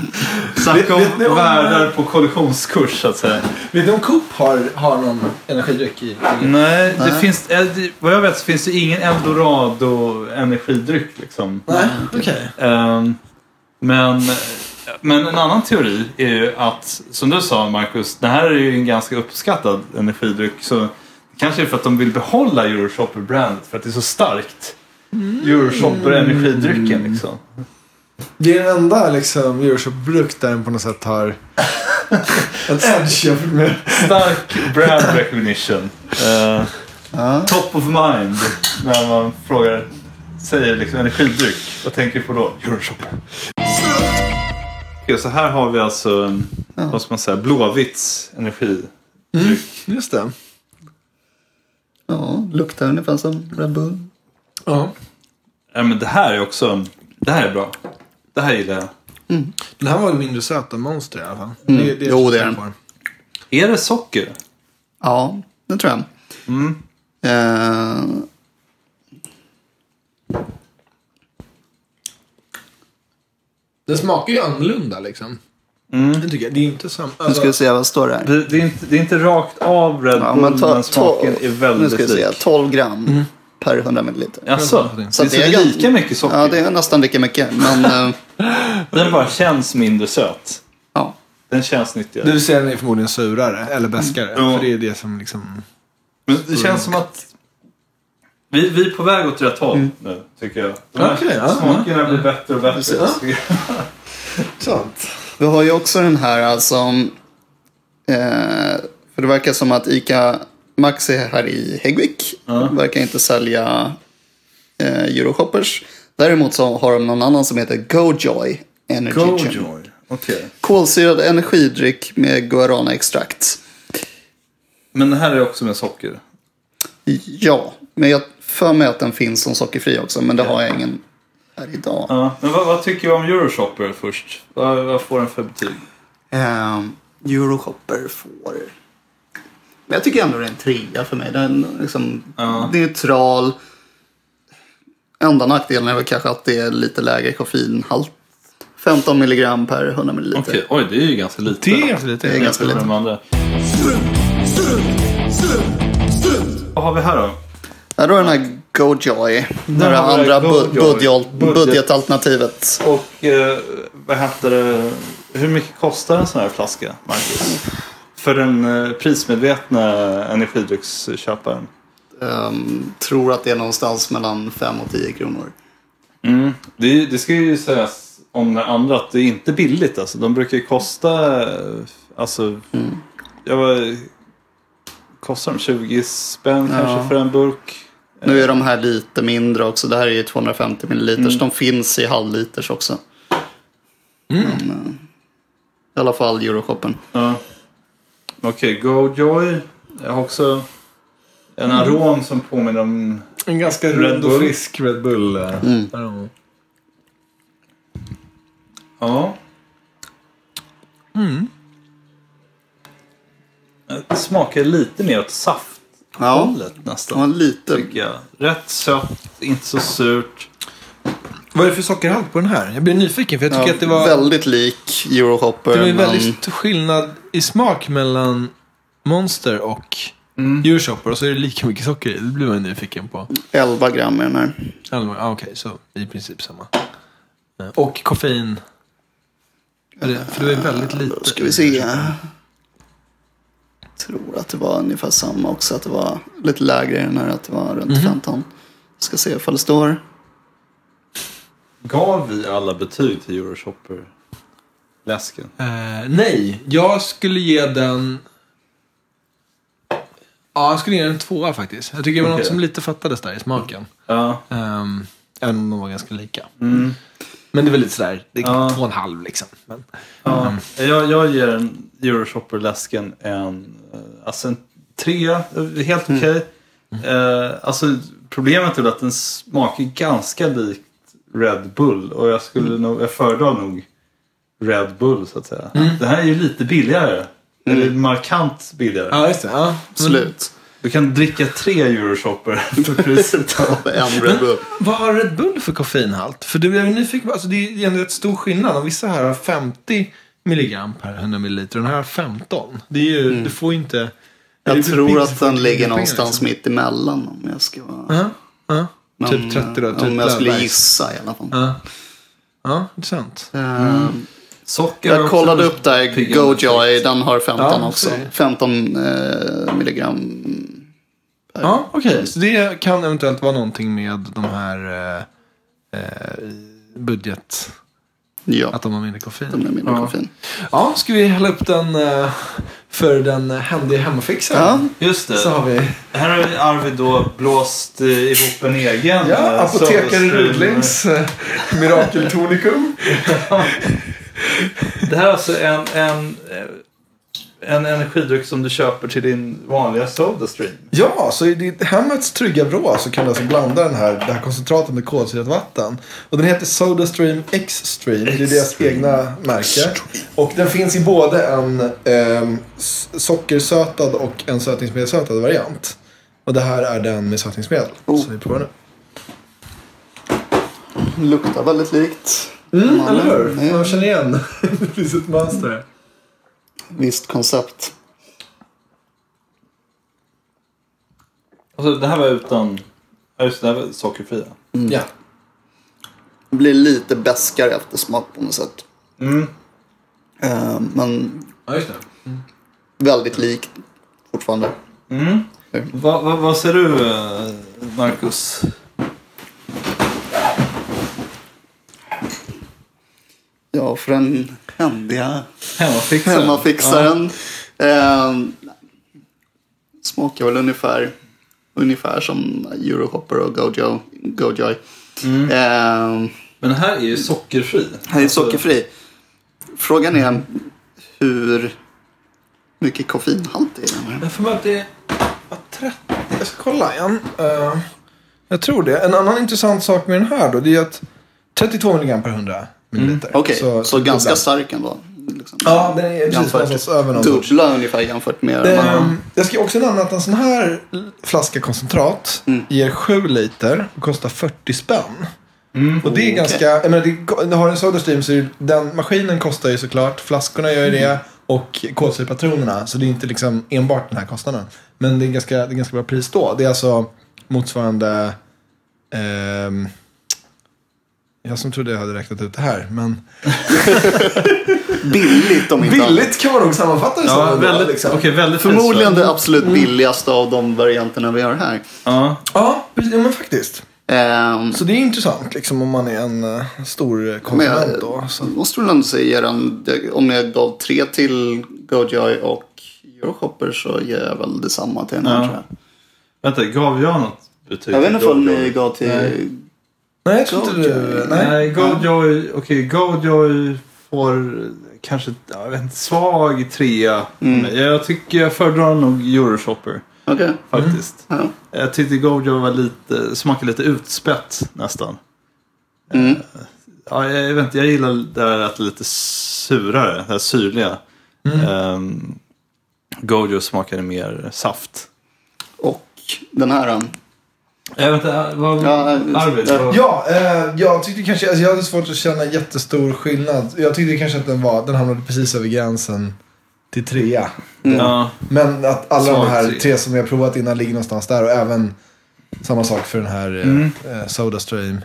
[SPEAKER 2] (laughs)
[SPEAKER 1] Snacka om
[SPEAKER 3] vet ni
[SPEAKER 1] världar på kollisionskurs så att säga.
[SPEAKER 3] Vet du om Coop har, har någon energidryck i?
[SPEAKER 1] Nej, det
[SPEAKER 2] Nej.
[SPEAKER 1] finns, eh, vad jag vet så finns det ingen eldorado energidryck liksom.
[SPEAKER 3] Nej, okej.
[SPEAKER 1] Ehm, men, men en annan teori är ju att, som du sa Marcus, det här är ju en ganska uppskattad energidryck. Så det kanske är för att de vill behålla Euroshopper-brandet för att det är så starkt. Euroshopper-energidrycken liksom.
[SPEAKER 3] Det är den enda liksom, Euroshop-produkt där den på något sätt har (laughs) en edge jämfört med...
[SPEAKER 1] Stark brand recognition. Eh,
[SPEAKER 2] ja.
[SPEAKER 1] top of mind när man frågar, säger liksom energidryck. Vad tänker du på då? Euroshopper. Så här har vi alltså, en, vad ska man säga, Blåvitts energidryck.
[SPEAKER 3] Just det.
[SPEAKER 2] ja, luktar ungefär som Red Bull.
[SPEAKER 3] Ja.
[SPEAKER 1] Ja, men det här är också, det här är bra. Det här gillar jag.
[SPEAKER 3] Den här var ju mindre söt än Monster i alla fall.
[SPEAKER 2] Mm.
[SPEAKER 3] Det, det
[SPEAKER 2] Jo, det är den.
[SPEAKER 3] på.
[SPEAKER 1] Är det socker?
[SPEAKER 2] Ja, det tror jag.
[SPEAKER 1] Mm.
[SPEAKER 2] Eh,
[SPEAKER 3] Den smakar ju annorlunda liksom. Det tycker jag. Det är inte samma.
[SPEAKER 2] Nu ska vi se, vad står det här?
[SPEAKER 1] Det, det, är inte, det är inte rakt av Red
[SPEAKER 2] Ja,
[SPEAKER 1] Bull,
[SPEAKER 2] men ta,
[SPEAKER 1] men smaken är
[SPEAKER 2] nu
[SPEAKER 1] väldigt
[SPEAKER 2] ska vi se,
[SPEAKER 1] lik.
[SPEAKER 2] 12 gram per 100 milliliter.
[SPEAKER 1] Jaså?
[SPEAKER 2] Så
[SPEAKER 1] det
[SPEAKER 2] det är
[SPEAKER 1] lika mycket socker.
[SPEAKER 2] Ja, det är nästan lika mycket. Men eh, (laughs)
[SPEAKER 1] Den bara känns mindre söt.
[SPEAKER 2] ja.
[SPEAKER 1] Den känns nyttigare.
[SPEAKER 3] Du ser den är förmodligen surare eller beskare.
[SPEAKER 1] Ja.
[SPEAKER 3] För det är det som liksom...
[SPEAKER 1] Men det känns som att vi, vi är på väg åt rätt håll nu, tycker jag. De här
[SPEAKER 3] Okej, ja.
[SPEAKER 1] smakerna blir bättre och bättre. (laughs)
[SPEAKER 3] Sant.
[SPEAKER 2] Vi har ju också den här alltså. Eh, för det verkar som att ICA Maxi här i Häggvik verkar inte sälja eh, Euroshoppers. Däremot så har de någon annan som heter GoJoy Energy.
[SPEAKER 1] Gojoy. Okej.
[SPEAKER 2] Kolsyrad energidryck med guarana-extrakt.
[SPEAKER 1] Men det här är också med socker.
[SPEAKER 2] Ja, men jag för mig att den finns som sockerfri också. Men det har jag ingen här idag.
[SPEAKER 1] Ja. Men vad, vad tycker du om Euroshopper först? Vad, vad får den för betyg?
[SPEAKER 2] Um, Euroshopper får... Men jag tycker ändå det är en trea för mig. Den är liksom
[SPEAKER 1] Ja.
[SPEAKER 2] neutral. Enda nackdelen är väl kanske att det är lite lägre koffeinhalt. 15 milligram per 100 milliliter.
[SPEAKER 1] Okej, oj det är ju ganska lite.
[SPEAKER 3] Det är ganska lite.
[SPEAKER 2] Det är ganska lite.
[SPEAKER 1] andra. Vad har vi här då?
[SPEAKER 2] Här har du den här GoJoy. Det här andra budget,
[SPEAKER 1] Budget.
[SPEAKER 2] budgetalternativet.
[SPEAKER 1] Och eh, vad heter det? Hur mycket kostar en sån här flaska, Marcus? För den eh, prismedvetna energidrycksköparen.
[SPEAKER 2] Um, tror att det är någonstans mellan 5 och 10 kronor.
[SPEAKER 1] Mm. Det, det ska ju sägas om den andra att det är inte billigt. Alltså. De brukar ju kosta, eh, alltså, jag var, kostar de 20 spänn kanske för en burk?
[SPEAKER 2] Nu är de här lite mindre också. Det här är ju 250 milliliters.
[SPEAKER 1] Mm.
[SPEAKER 2] De finns i halvliters också. Men, eh, I alla fall Euroshoppen.
[SPEAKER 1] Ja. Okej, GoJoy. Jag har också en arom som påminner om...
[SPEAKER 3] En ganska rund och frisk Red Bull. eh,
[SPEAKER 2] Mm.
[SPEAKER 3] arom.
[SPEAKER 1] Ja. Det smakar lite mer åt safthållet
[SPEAKER 2] Ja,
[SPEAKER 1] nästan.
[SPEAKER 2] lite.
[SPEAKER 1] Tycker jag. Rätt sött, inte så surt.
[SPEAKER 3] Vad är det för sockerhalt på den här? Jag blir nyfiken för jag tycker
[SPEAKER 2] Ja,
[SPEAKER 3] att det var...
[SPEAKER 2] Väldigt lik Eurohopper.
[SPEAKER 3] Det var ju
[SPEAKER 2] men
[SPEAKER 3] väldigt skillnad i smak mellan Monster och
[SPEAKER 1] Mm.
[SPEAKER 3] Euroshopper. Och så är det lika mycket socker i. Det blir man nyfiken på.
[SPEAKER 2] 11 gram i den här.
[SPEAKER 3] Eller, ah, Okej, så i princip samma. Eh, Och koffein. Är det, för det är väldigt lite.
[SPEAKER 2] Då ska vi se. Jag tror att det var ungefär samma också. Att det var lite lägre i den här. Att det var runt 15. Ska se ifall det står.
[SPEAKER 1] Gav vi alla betyg till Euroshopper-läsken?
[SPEAKER 3] Eh, nej, jag skulle ge den... Ja, jag skulle ge den en tvåa faktiskt. Jag tycker det var
[SPEAKER 1] Okej.
[SPEAKER 3] något som lite fattades där i smaken.
[SPEAKER 1] Ja.
[SPEAKER 3] Um, även om de var ganska lika.
[SPEAKER 1] Mm.
[SPEAKER 3] Men det är väl lite sådär, det är
[SPEAKER 1] Ja.
[SPEAKER 3] två och en halv liksom. Men,
[SPEAKER 1] ja. Jag, jag ger en Euroshopper-läsken en, eh, alltså en trea. eh, Helt okej. Eh, alltså problemet är väl att den smakar ganska likt Red Bull. Och jag skulle nog, jag föredrar nog Red Bull så att säga. Det här är ju lite billigare. Eller markant billigare.
[SPEAKER 3] ja, just det. Ja.
[SPEAKER 2] Slut.
[SPEAKER 1] Du kan dricka tre Euroshopper (laughs) för priset.
[SPEAKER 2] Av en Red Bull.
[SPEAKER 3] Vad har Red Bull för koffeinhalt? För det är nyfiken på. Alltså det är ändå rätt stor skillnad. Om vissa här har 50 milligram per 100 milliliter och den här har 15. Det är ju, du får inte...
[SPEAKER 2] Jag tror att den
[SPEAKER 3] pengar,
[SPEAKER 2] ligger
[SPEAKER 3] liksom?
[SPEAKER 2] någonstans mitt emellan om jag ska vara...
[SPEAKER 3] Ja, ja.
[SPEAKER 2] Men,
[SPEAKER 3] Typ 30 då,
[SPEAKER 2] eh,
[SPEAKER 3] typ
[SPEAKER 2] Om jag skulle gissa i alla fall.
[SPEAKER 3] Ja, ja intressant.
[SPEAKER 2] Eh,
[SPEAKER 1] Socker har
[SPEAKER 2] Jag kollade upp där, GoJoy,
[SPEAKER 1] effekt.
[SPEAKER 2] den har 15
[SPEAKER 3] Ja,
[SPEAKER 2] också.
[SPEAKER 3] okej.
[SPEAKER 2] 15 eh, milligram.
[SPEAKER 3] Ja, okej. Så det kan eventuellt vara någonting med de här eh, eh, budget...
[SPEAKER 2] Ja,
[SPEAKER 3] Att de har mindre koffein.
[SPEAKER 2] den är mindre
[SPEAKER 1] Ja.
[SPEAKER 2] koffein.
[SPEAKER 3] Ja, ska vi hälla upp den eh, för den händiga hemmafixaren?
[SPEAKER 2] Ja,
[SPEAKER 1] Just det.
[SPEAKER 3] Så har vi...
[SPEAKER 1] Här har Arvid då blåst eh, ihop en egen.
[SPEAKER 3] Ja,
[SPEAKER 1] eh,
[SPEAKER 3] apotekare. Rudlings eh, Mirakeltonikum. (laughs)
[SPEAKER 1] Det här är alltså en, en, en energidryck som du köper till din vanliga Sodastream.
[SPEAKER 3] Ja, så i ditt hemmets trygga vrå så kan du alltså blanda den här, det här koncentratet med kolsyrat vatten. Och den heter Sodastream X-Stream. Det är deras egna märke. Och den finns i både en s- sockersötad och en sötningsmedelssötad variant. Och det här är den med sötningsmedel.
[SPEAKER 2] Oh.
[SPEAKER 3] Så vi provar nu.
[SPEAKER 2] luktar väldigt likt
[SPEAKER 3] Mm, eller hur? Man känner igen. (laughs) det finns ett mönster.
[SPEAKER 2] Visst koncept.
[SPEAKER 1] Alltså, det här var utan... Ja, just det, det här var sockerfria.
[SPEAKER 3] Ja.
[SPEAKER 2] Det blir lite beskare eftersmak på något sätt.
[SPEAKER 1] Mm.
[SPEAKER 2] Eh, men
[SPEAKER 3] Ja, just det.
[SPEAKER 2] väldigt likt fortfarande.
[SPEAKER 1] Mm. Vad vad- vad ser du, eh, Marcus?
[SPEAKER 2] Ja, för den händiga
[SPEAKER 1] Hemmafixaren?
[SPEAKER 2] hemmafixaren. Eh, smakar väl ungefär, ungefär som Eurohopper och Gojo, Gojoy. Eh,
[SPEAKER 1] Men här är ju sockerfri.
[SPEAKER 2] här är sockerfri. Frågan är hur mycket koffeinhalt det är i den här.
[SPEAKER 3] Jag får mig att det var 30. Jag ska kolla igen. Eh, jag tror det. En annan intressant sak med den här då, det är att 32 mg per 100 milliliter.
[SPEAKER 2] Okej, så, ganska
[SPEAKER 3] dubbla.
[SPEAKER 2] stark ändå. Liksom.
[SPEAKER 3] Ja, den är precis någonstans över någon.
[SPEAKER 2] Dubbla ungefär jämfört med de andra.
[SPEAKER 3] Ehm, jag ska också nämna att en sån här flaska koncentrat
[SPEAKER 2] Mm.
[SPEAKER 3] ger 7 liter och kostar 40 spänn.
[SPEAKER 1] Mm.
[SPEAKER 3] Och det är ganska, jag menar, det, det har en Sodastream så är det- den maskinen kostar ju såklart, flaskorna gör ju det och kolsyrepatronerna. Så det är inte liksom enbart den här kostnaden. Men det är ganska, det är ganska bra pris då. Det är alltså motsvarande, ehm, jag som trodde jag hade räknat ut det här, men (laughs)
[SPEAKER 2] Billigt om inte
[SPEAKER 3] billigt kan man nog sammanfatta det som.
[SPEAKER 1] Ja,
[SPEAKER 3] ändå,
[SPEAKER 1] väldigt,
[SPEAKER 3] liksom.
[SPEAKER 1] okej, väldigt
[SPEAKER 2] Förmodligen det absolut billigaste av de varianterna vi har här.
[SPEAKER 1] Ja.
[SPEAKER 3] Ja, men faktiskt.
[SPEAKER 2] Ehm,
[SPEAKER 3] Så det är intressant liksom om man är en uh, stor
[SPEAKER 2] men
[SPEAKER 3] konsument
[SPEAKER 2] jag
[SPEAKER 3] då. Så.
[SPEAKER 2] måste väl ändå säga om jag gav tre till Gojoy och Euroshopper så ger jag väl detsamma till den här
[SPEAKER 1] Ja.
[SPEAKER 2] tror jag.
[SPEAKER 1] Vänta, gav jag något betyg?
[SPEAKER 2] Jag vet inte om ni gav till...
[SPEAKER 1] Nej.
[SPEAKER 3] Nej, jag tror inte du... Nej.
[SPEAKER 1] Nej, Gojoy, okej, Gojoy får kanske, jag vet inte, svag trea.
[SPEAKER 2] Mm.
[SPEAKER 1] Jag tycker jag föredrar nog Euroshopper
[SPEAKER 2] Okej.
[SPEAKER 1] faktiskt.
[SPEAKER 2] Ja.
[SPEAKER 1] Jag tyckte Gojoy var lite, smakade lite utspätt nästan.
[SPEAKER 2] Mm.
[SPEAKER 1] Ja, jag, vet inte, jag gillar det här att det är lite surare, det här syrliga. Um, Gojo smakade mer saft.
[SPEAKER 2] Och den här.
[SPEAKER 1] Jag vet inte, vad,
[SPEAKER 2] Ja,
[SPEAKER 1] Arvid?
[SPEAKER 2] ja.
[SPEAKER 1] vad-
[SPEAKER 3] Ja, eh, jag tyckte kanske, alltså jag hade svårt att känna jättestor skillnad. Jag tyckte kanske att den var, den hamnade precis över gränsen till trea.
[SPEAKER 1] Ja,
[SPEAKER 3] Men att alla
[SPEAKER 1] Svag
[SPEAKER 3] de här
[SPEAKER 1] tre.
[SPEAKER 3] tre som har provat innan ligger någonstans där och även samma sak för den här
[SPEAKER 1] Mm.
[SPEAKER 3] eh, Sodastream.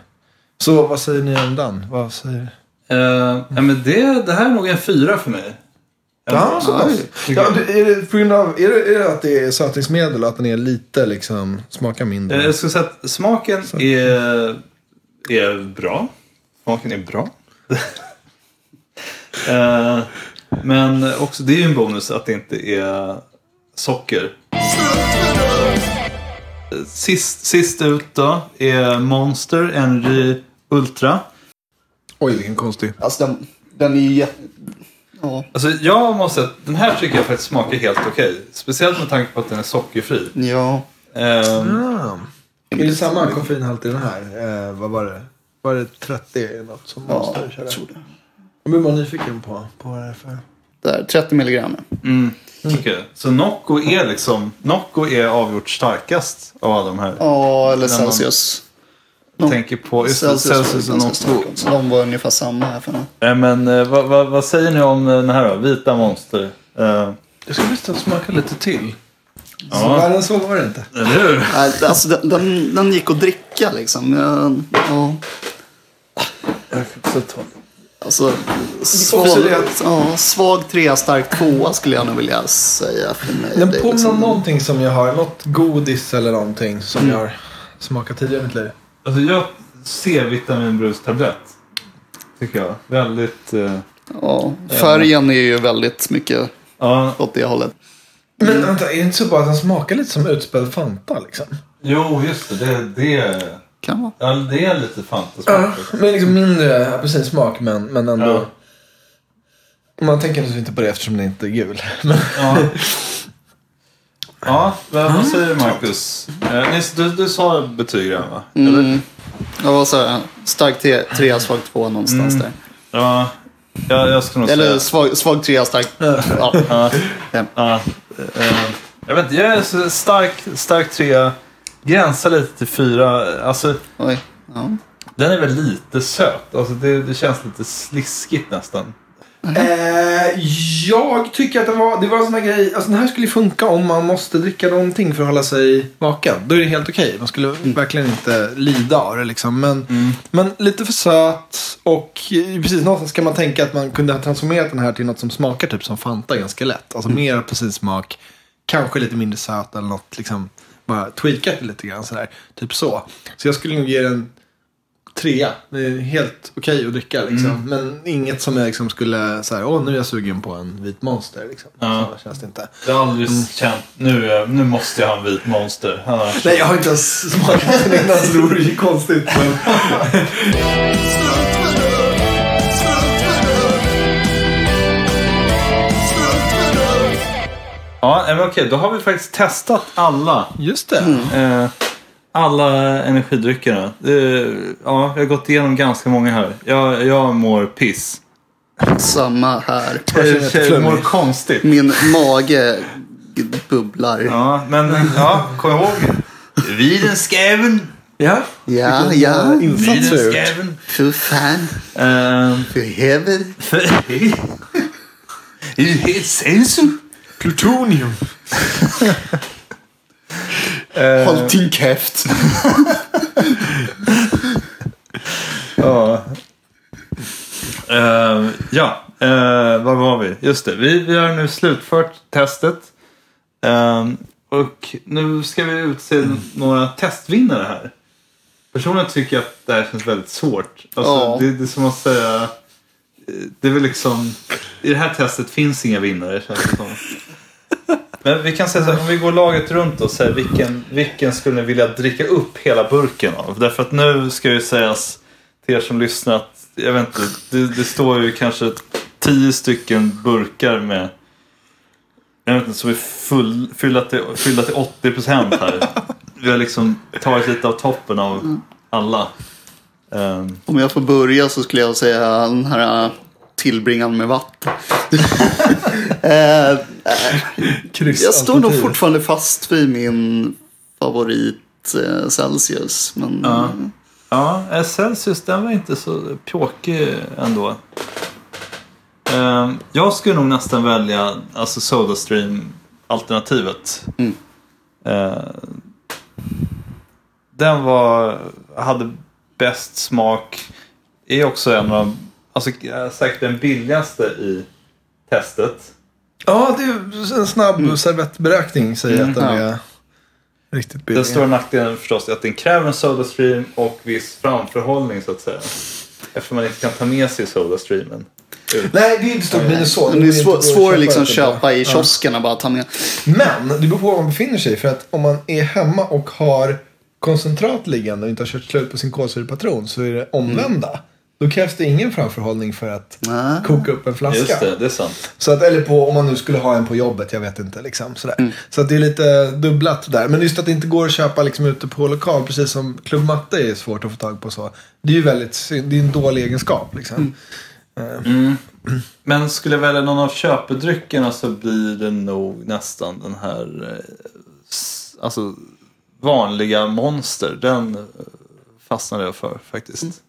[SPEAKER 3] Så vad säger ni om den? Vad säger...
[SPEAKER 1] Eh, ja, men det, det här är nog en fyra för mig.
[SPEAKER 3] Ja, så pass. Ja, är det på grund av, är det, är det att det är sötningsmedel och att den är lite liksom, smakar mindre?
[SPEAKER 1] Eh, Jag skulle säga att smaken är, är bra. Smaken är bra. (laughs) Eh, men också, det är ju en bonus att det inte är socker. Sist, sist ut då är Monster Energy Ultra.
[SPEAKER 3] Oj, vilken konstig.
[SPEAKER 2] Alltså den, den är ju jätte... Ja.
[SPEAKER 1] Alltså jag måste säga att den här tycker jag faktiskt smakar helt okej. Speciellt med tanke på att den är sockerfri.
[SPEAKER 2] Ja.
[SPEAKER 1] Ehm,
[SPEAKER 3] Ah. Är det samma koffeinhalt i den här? Eh, vad var det? Var det 30 eller något som
[SPEAKER 2] Ja,
[SPEAKER 3] Monster körde?
[SPEAKER 2] jag tror det.
[SPEAKER 3] Jag blir bara nyfiken på, på vad det är för...
[SPEAKER 2] Där, 30 milligram.
[SPEAKER 1] Mm. Okej. Så Nocco är liksom, Nocco är avgjort starkast av alla de här.
[SPEAKER 2] Ja, eller
[SPEAKER 1] När man
[SPEAKER 2] Celsius.
[SPEAKER 1] Jag tänker på just Celsius och
[SPEAKER 2] också. De var ungefär samma här för mig.
[SPEAKER 1] Nej men eh, vad, vad, vad säger ni om den här då? Vita Monster? Eh,
[SPEAKER 3] Jag ska visst smaka lite till. Så
[SPEAKER 1] Ja.
[SPEAKER 3] värre än så var det inte.
[SPEAKER 1] eller hur?
[SPEAKER 2] Nej, Alltså, den, den, den gick att dricka liksom. Jag, ja, alltså, svag,
[SPEAKER 3] också det-
[SPEAKER 2] ja, svag trea, stark tvåa skulle jag nog vilja säga för mig.
[SPEAKER 3] Den
[SPEAKER 2] Det är
[SPEAKER 3] påminner
[SPEAKER 2] liksom-
[SPEAKER 3] om någonting som jag har, något godis eller någonting som jag har smakat tidigare i mitt liv.
[SPEAKER 1] Alltså jag ser vitaminbrustablett. Tycker jag. Väldigt... eh,
[SPEAKER 2] Ja, färgen är ju väldigt mycket
[SPEAKER 1] ja,
[SPEAKER 2] åt det hållet.
[SPEAKER 3] Men vänta, är det inte så bara att den smakar lite som utspädd Fanta liksom?
[SPEAKER 1] jo just det. Det, det,
[SPEAKER 2] Kan vara.
[SPEAKER 1] ja, det är lite
[SPEAKER 3] Ja,
[SPEAKER 1] fantasmak.
[SPEAKER 3] men liksom mindre apelsinsmak men, men ändå.
[SPEAKER 1] Ja.
[SPEAKER 3] Man tänker naturligtvis inte på det eftersom den inte är gul. (laughs) Men,
[SPEAKER 1] Ja. Ja, vad, vad säger du Marcus? Eh, ni, du, du sa betyg redan va? Eller?
[SPEAKER 2] Mm. Jag var så här, stark te- trea, svag tvåa någonstans där.
[SPEAKER 1] Ja, jag, jag skulle nog
[SPEAKER 2] Eller
[SPEAKER 1] säga...
[SPEAKER 2] svag, svag trea, stark... Ja.
[SPEAKER 1] Ja,
[SPEAKER 2] Ja.
[SPEAKER 1] eh, jag vet inte, jag är stark, stark trea. Gränsar lite till fyra. Alltså,
[SPEAKER 2] Oj. Ja.
[SPEAKER 1] Den är väl lite söt. Alltså det, det känns lite sliskigt nästan.
[SPEAKER 3] Eh, jag tycker att det var, det var en sån här grej, alltså den här skulle funka om man måste dricka någonting för att hålla sig vaken. Då är det helt okej. Man skulle verkligen inte lida av det liksom. Men, men lite för söt och eh, precis någonstans ska man tänka att man kunde ha transformerat den här till något som smakar typ som Fanta ganska lätt. Alltså mer apelsinsmak, kanske lite mindre söt eller något liksom. Bara tweakat lite grann sådär. Typ så. Så jag skulle nog ge den trea. Det är helt okej att dricka liksom. Men inget som jag liksom skulle säga, åh nu är jag sugen på en vit monster. Liksom.
[SPEAKER 1] Ja.
[SPEAKER 3] Så känns det inte.
[SPEAKER 1] Jag har aldrig känt, nu, är- nu måste jag ha en vit monster. Annars...
[SPEAKER 3] Nej, jag har inte ens smakat den innan så det vore ju konstigt. Men...
[SPEAKER 1] Ja, men okej, då har vi faktiskt testat alla.
[SPEAKER 3] Just det.
[SPEAKER 1] Eh, alla energidryckerna. Eh, ja, jag har gått igenom ganska många här. Jag, jag mår piss.
[SPEAKER 2] Samma här.
[SPEAKER 3] mig
[SPEAKER 1] Jag, mår konstigt.
[SPEAKER 2] Min mage bubblar.
[SPEAKER 1] Ja, men ja, kom ihåg. Videnskaven.
[SPEAKER 3] Ja,
[SPEAKER 2] Ja, ja.
[SPEAKER 3] gjort.
[SPEAKER 1] Videnskaven.
[SPEAKER 2] För fan.
[SPEAKER 1] Eh,
[SPEAKER 2] För (laughs) helvete.
[SPEAKER 1] helt sällsynt?
[SPEAKER 3] Plutonium. (laughs)
[SPEAKER 2] Håll din käft. (laughs)
[SPEAKER 1] Ja. Eh, ja, uh, var var vi? Just det, vi, vi har nu slutfört testet. Eh, och nu ska vi utse några testvinnare här. Personligen tycker jag att det här känns väldigt svårt. Alltså,
[SPEAKER 2] Ja.
[SPEAKER 1] det, det är som att säga... eh, Det är väl liksom... I det här testet finns inga vinnare känns det som. Men vi kan säga så här, om vi går laget runt och säger vilken, vilken skulle ni vilja dricka upp hela burken av? Därför att nu ska ju sägas till er som lyssnar att, jag vet inte, det, det står ju kanske tio stycken burkar med jag vet inte, som är full, fyllda, till, fyllda till 80 procent här. Vi har liksom tagit lite av toppen av alla. Ehm,
[SPEAKER 2] Om jag får börja så skulle jag säga den här tillbringaren med vatten. (laughs) eh, jag står nog fortfarande fast vid min favorit eh, Celsius. Men
[SPEAKER 1] Ja. Ja, eh, Celsius den var inte så pjåkig ändå. Ehm, Jag skulle nog nästan välja alltså Sodastream-alternativet.
[SPEAKER 2] Mm.
[SPEAKER 1] Eh, Den var, hade bäst smak. Är också en av, alltså säkert den billigaste i testet.
[SPEAKER 3] Ja, det är en snabb servettberäkning säger att den
[SPEAKER 2] Ja.
[SPEAKER 3] är riktigt billig.
[SPEAKER 1] Den stora nackdelen förstås är att den kräver en Sodastream och viss framförhållning så att säga. Eftersom man inte kan ta med sig Sodastreamen.
[SPEAKER 3] Nej, det är inte stort minus så.
[SPEAKER 2] Men det är
[SPEAKER 3] inte
[SPEAKER 2] svår,
[SPEAKER 3] att
[SPEAKER 2] svår att liksom
[SPEAKER 3] det
[SPEAKER 2] köpa i
[SPEAKER 3] Ja.
[SPEAKER 2] kioskerna bara ta med.
[SPEAKER 3] Men det beror på var man befinner sig. För att om man är hemma och har koncentrat liggande och inte har kört slut på sin kolsyrepatron så är det omvända. Då krävs det ingen framförhållning för att
[SPEAKER 2] Nej.
[SPEAKER 3] koka upp en flaska.
[SPEAKER 1] Just det, det är sant.
[SPEAKER 3] Så att, eller på, om man nu skulle ha en på jobbet, jag vet inte. Liksom, sådär. Så att det är lite dubblat där. Men just att det inte går att köpa liksom, ute på lokal, precis som klubbmatta är svårt att få tag på. så. Det är ju väldigt. Det är en dålig egenskap. Liksom.
[SPEAKER 1] Men skulle jag välja någon av köpedryckerna så blir det nog nästan den här eh, alltså, vanliga Monster. Den eh, fastnade jag för faktiskt.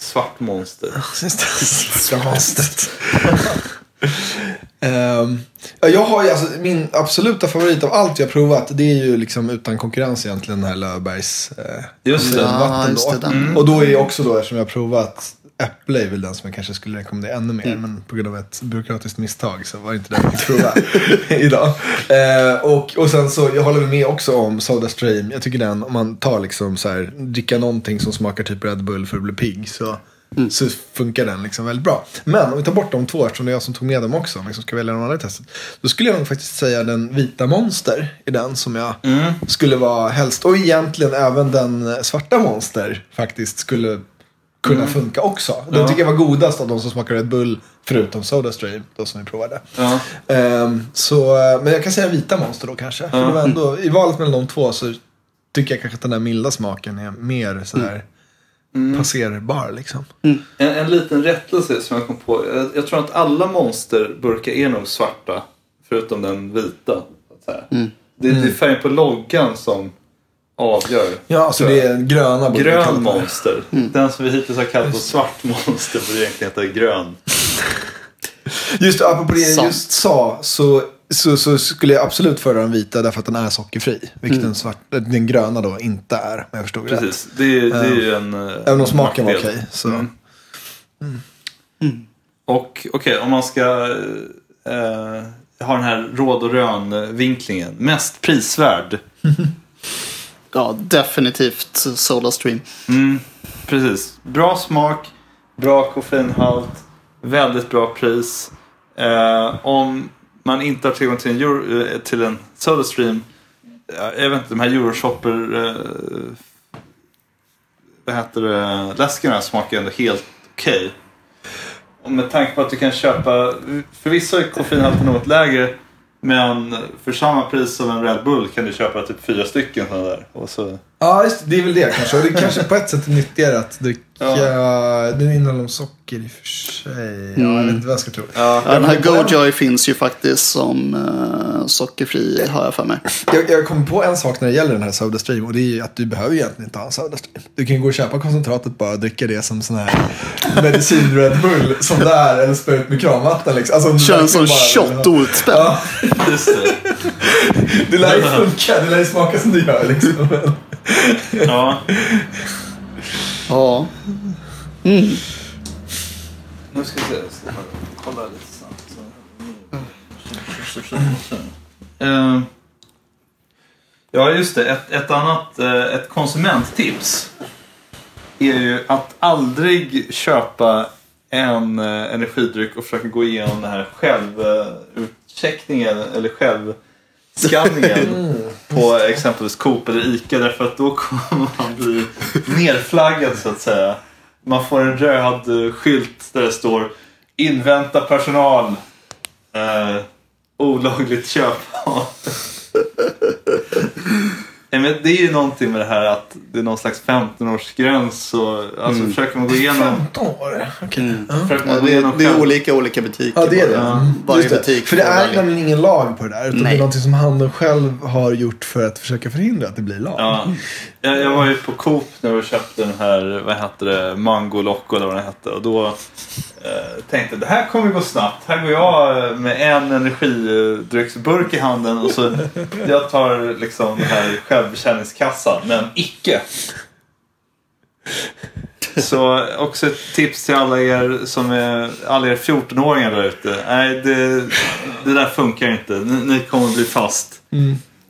[SPEAKER 1] Svart Monster.
[SPEAKER 3] Just det. (laughs) Monstret. (laughs) Ja, jag har ju alltså, min absoluta favorit av allt jag har provat. Det är ju liksom utan konkurrens egentligen den här Löfbergs eh,
[SPEAKER 1] Just det.
[SPEAKER 2] Ja,
[SPEAKER 3] vatten
[SPEAKER 2] just
[SPEAKER 3] då.
[SPEAKER 2] det, den.
[SPEAKER 3] Och då är också då, eftersom jag har provat Äpple är väl den som jag kanske skulle rekommendera ännu mer. Men på grund av ett byråkratiskt misstag så var det inte den jag prova (laughs) idag. Eh, och, och sen så, jag håller med också om Sodastream. Jag tycker den, om man tar liksom så här, dricka någonting som smakar typ Red Bull för att bli pigg. Så, så funkar den liksom väldigt bra. Men om vi tar bort de två, eftersom det är jag som tog med dem också. Om liksom ska välja annan i testet. Då skulle jag nog faktiskt säga den vita monster är den som jag skulle vara helst. Och egentligen även den svarta monster faktiskt skulle kunna funka också. Den
[SPEAKER 1] Ja.
[SPEAKER 3] tycker jag var godast av de som smakar Red Bull. Förutom Sodastream, då som vi provade.
[SPEAKER 1] Ja.
[SPEAKER 3] Ehm, så, eh, men jag kan säga vita monster då kanske. För det var ändå, I valet mellan de två så tycker jag kanske att den där milda smaken är mer sådär passerbar liksom.
[SPEAKER 1] En, en liten rättelse som jag kom på. Jag, jag tror att alla monsterburkar är nog svarta. Förutom den vita. Säga. Det, det är färgen på loggan som avgör.
[SPEAKER 3] Ja, alltså det är gröna borde
[SPEAKER 1] Grön
[SPEAKER 3] det.
[SPEAKER 1] monster. Den som vi hittills har kallat för svart monster borde egentligen heta grön.
[SPEAKER 3] Just det, apropå det jag just sa så, så, så skulle jag absolut föredra den vita därför att den är sockerfri. Vilket den, svart, den gröna då inte är, om jag förstod rätt.
[SPEAKER 1] Precis. Det, är- det är ju en eh,
[SPEAKER 3] Även om smaken var okej. så.
[SPEAKER 1] Mm. Och okej, om man ska eh, ha den här råd och rön-vinklingen. Mest prisvärd. (laughs)
[SPEAKER 2] Ja, definitivt Solastream.
[SPEAKER 1] Mm, precis. Bra smak, bra koffeinhalt, väldigt bra pris. Eh, om man inte har tillgång till en, Euro, eh, till en Solastream, eh, jag vet inte, de här Euroshopper, eh, vad heter det, läskarna smakar ändå helt okej. Och med tanke på att du kan köpa, förvisso är koffeinhalten något lägre, men för samma pris som en Red Bull kan du köpa typ fyra stycken sådana där. Och så,
[SPEAKER 3] Ja, just det. Det är väl det kanske. Och det kanske på ett sätt är nyttigare att dricka. Den innehåller socker i och för sig. Ja, jag vet inte vad jag ska tro.
[SPEAKER 2] Ja, den här Gojoy finns ju faktiskt som uh, sockerfri, har jag för mig.
[SPEAKER 3] Jag, jag kom på en sak när det gäller den här Sodastream och det är ju att du behöver egentligen inte ha en Sodastream. Du kan ju gå och köpa koncentratet bara och dricka det som sån här medicin Red Bull som det är eller spöa ut med kranvatten liksom. Alltså,
[SPEAKER 2] Kör en sån
[SPEAKER 3] bara
[SPEAKER 2] shot outspänn.
[SPEAKER 3] Ja,
[SPEAKER 1] just det.
[SPEAKER 3] Det lär ju funka. Det lär ju smaka som det gör liksom.
[SPEAKER 1] Ja.
[SPEAKER 2] Ja.
[SPEAKER 1] Nu ska vi se. Jag ska kolla lite snabbt. Eh, Ja, just det. Ett, ett annat eh, ett konsumenttips är ju att aldrig köpa en eh, energidryck och försöka gå igenom den här självutcheckningen eller självskanningen (laughs) på exempelvis Coop eller Ica därför att då kommer man bli nerflaggad så att säga. Man får en röd skylt där det står invänta personal. Eh, olagligt köp. (laughs) Men det är ju någonting med det här att det är någon slags 15-årsgräns. Och, alltså försöker man gå igenom...
[SPEAKER 3] 15 år? Okej.
[SPEAKER 1] Försöker man
[SPEAKER 2] Ja, det,
[SPEAKER 1] igenom
[SPEAKER 2] är, det är
[SPEAKER 1] själv-
[SPEAKER 2] olika olika butiker.
[SPEAKER 3] Ja, det är det.
[SPEAKER 2] bara.
[SPEAKER 3] Mm.
[SPEAKER 2] Varje
[SPEAKER 3] det.
[SPEAKER 2] butik
[SPEAKER 3] För det är nämligen ingen lag på det där. Utan det
[SPEAKER 2] Nej.
[SPEAKER 3] är någonting som handeln själv har gjort för att försöka förhindra att det blir lag.
[SPEAKER 1] Ja, jag, jag var ju på Coop när vi köpte den här, vad heter det, Mango Loco eller vad den hette. Och då eh, tänkte jag det här kommer gå snabbt. Här går jag eh, med en energidrycksburk i handen och så jag tar liksom den här självbetjäningskassan. Men icke. Så också ett tips till alla er som är alla er 14-åringar där ute. Nej, det, det där funkar inte. Ni, ni kommer bli fast.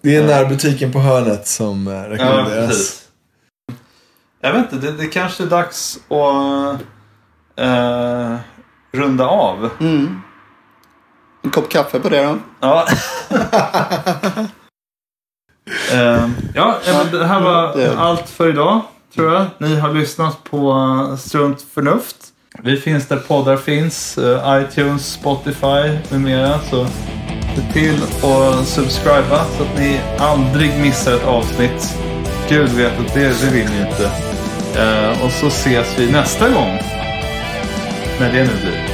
[SPEAKER 3] Det är närbutiken på hörnet som eh,
[SPEAKER 1] Ja,
[SPEAKER 3] rekommenderas.
[SPEAKER 1] precis. Jag vet inte, det, det kanske är dags att eh, runda av.
[SPEAKER 2] Mm. En kopp kaffe på det då.
[SPEAKER 1] Ja. (laughs) Eh, ja, men det här var allt för idag, tror jag. Ni har lyssnat på eh, Strunt Förnuft. Vi finns där poddar finns. eh, iTunes, Spotify med mera. Så se till att subscriba så att ni aldrig missar ett avsnitt. Gud vet att det, det vill ni inte. Eh, och så ses vi nästa gång. När det nu blir.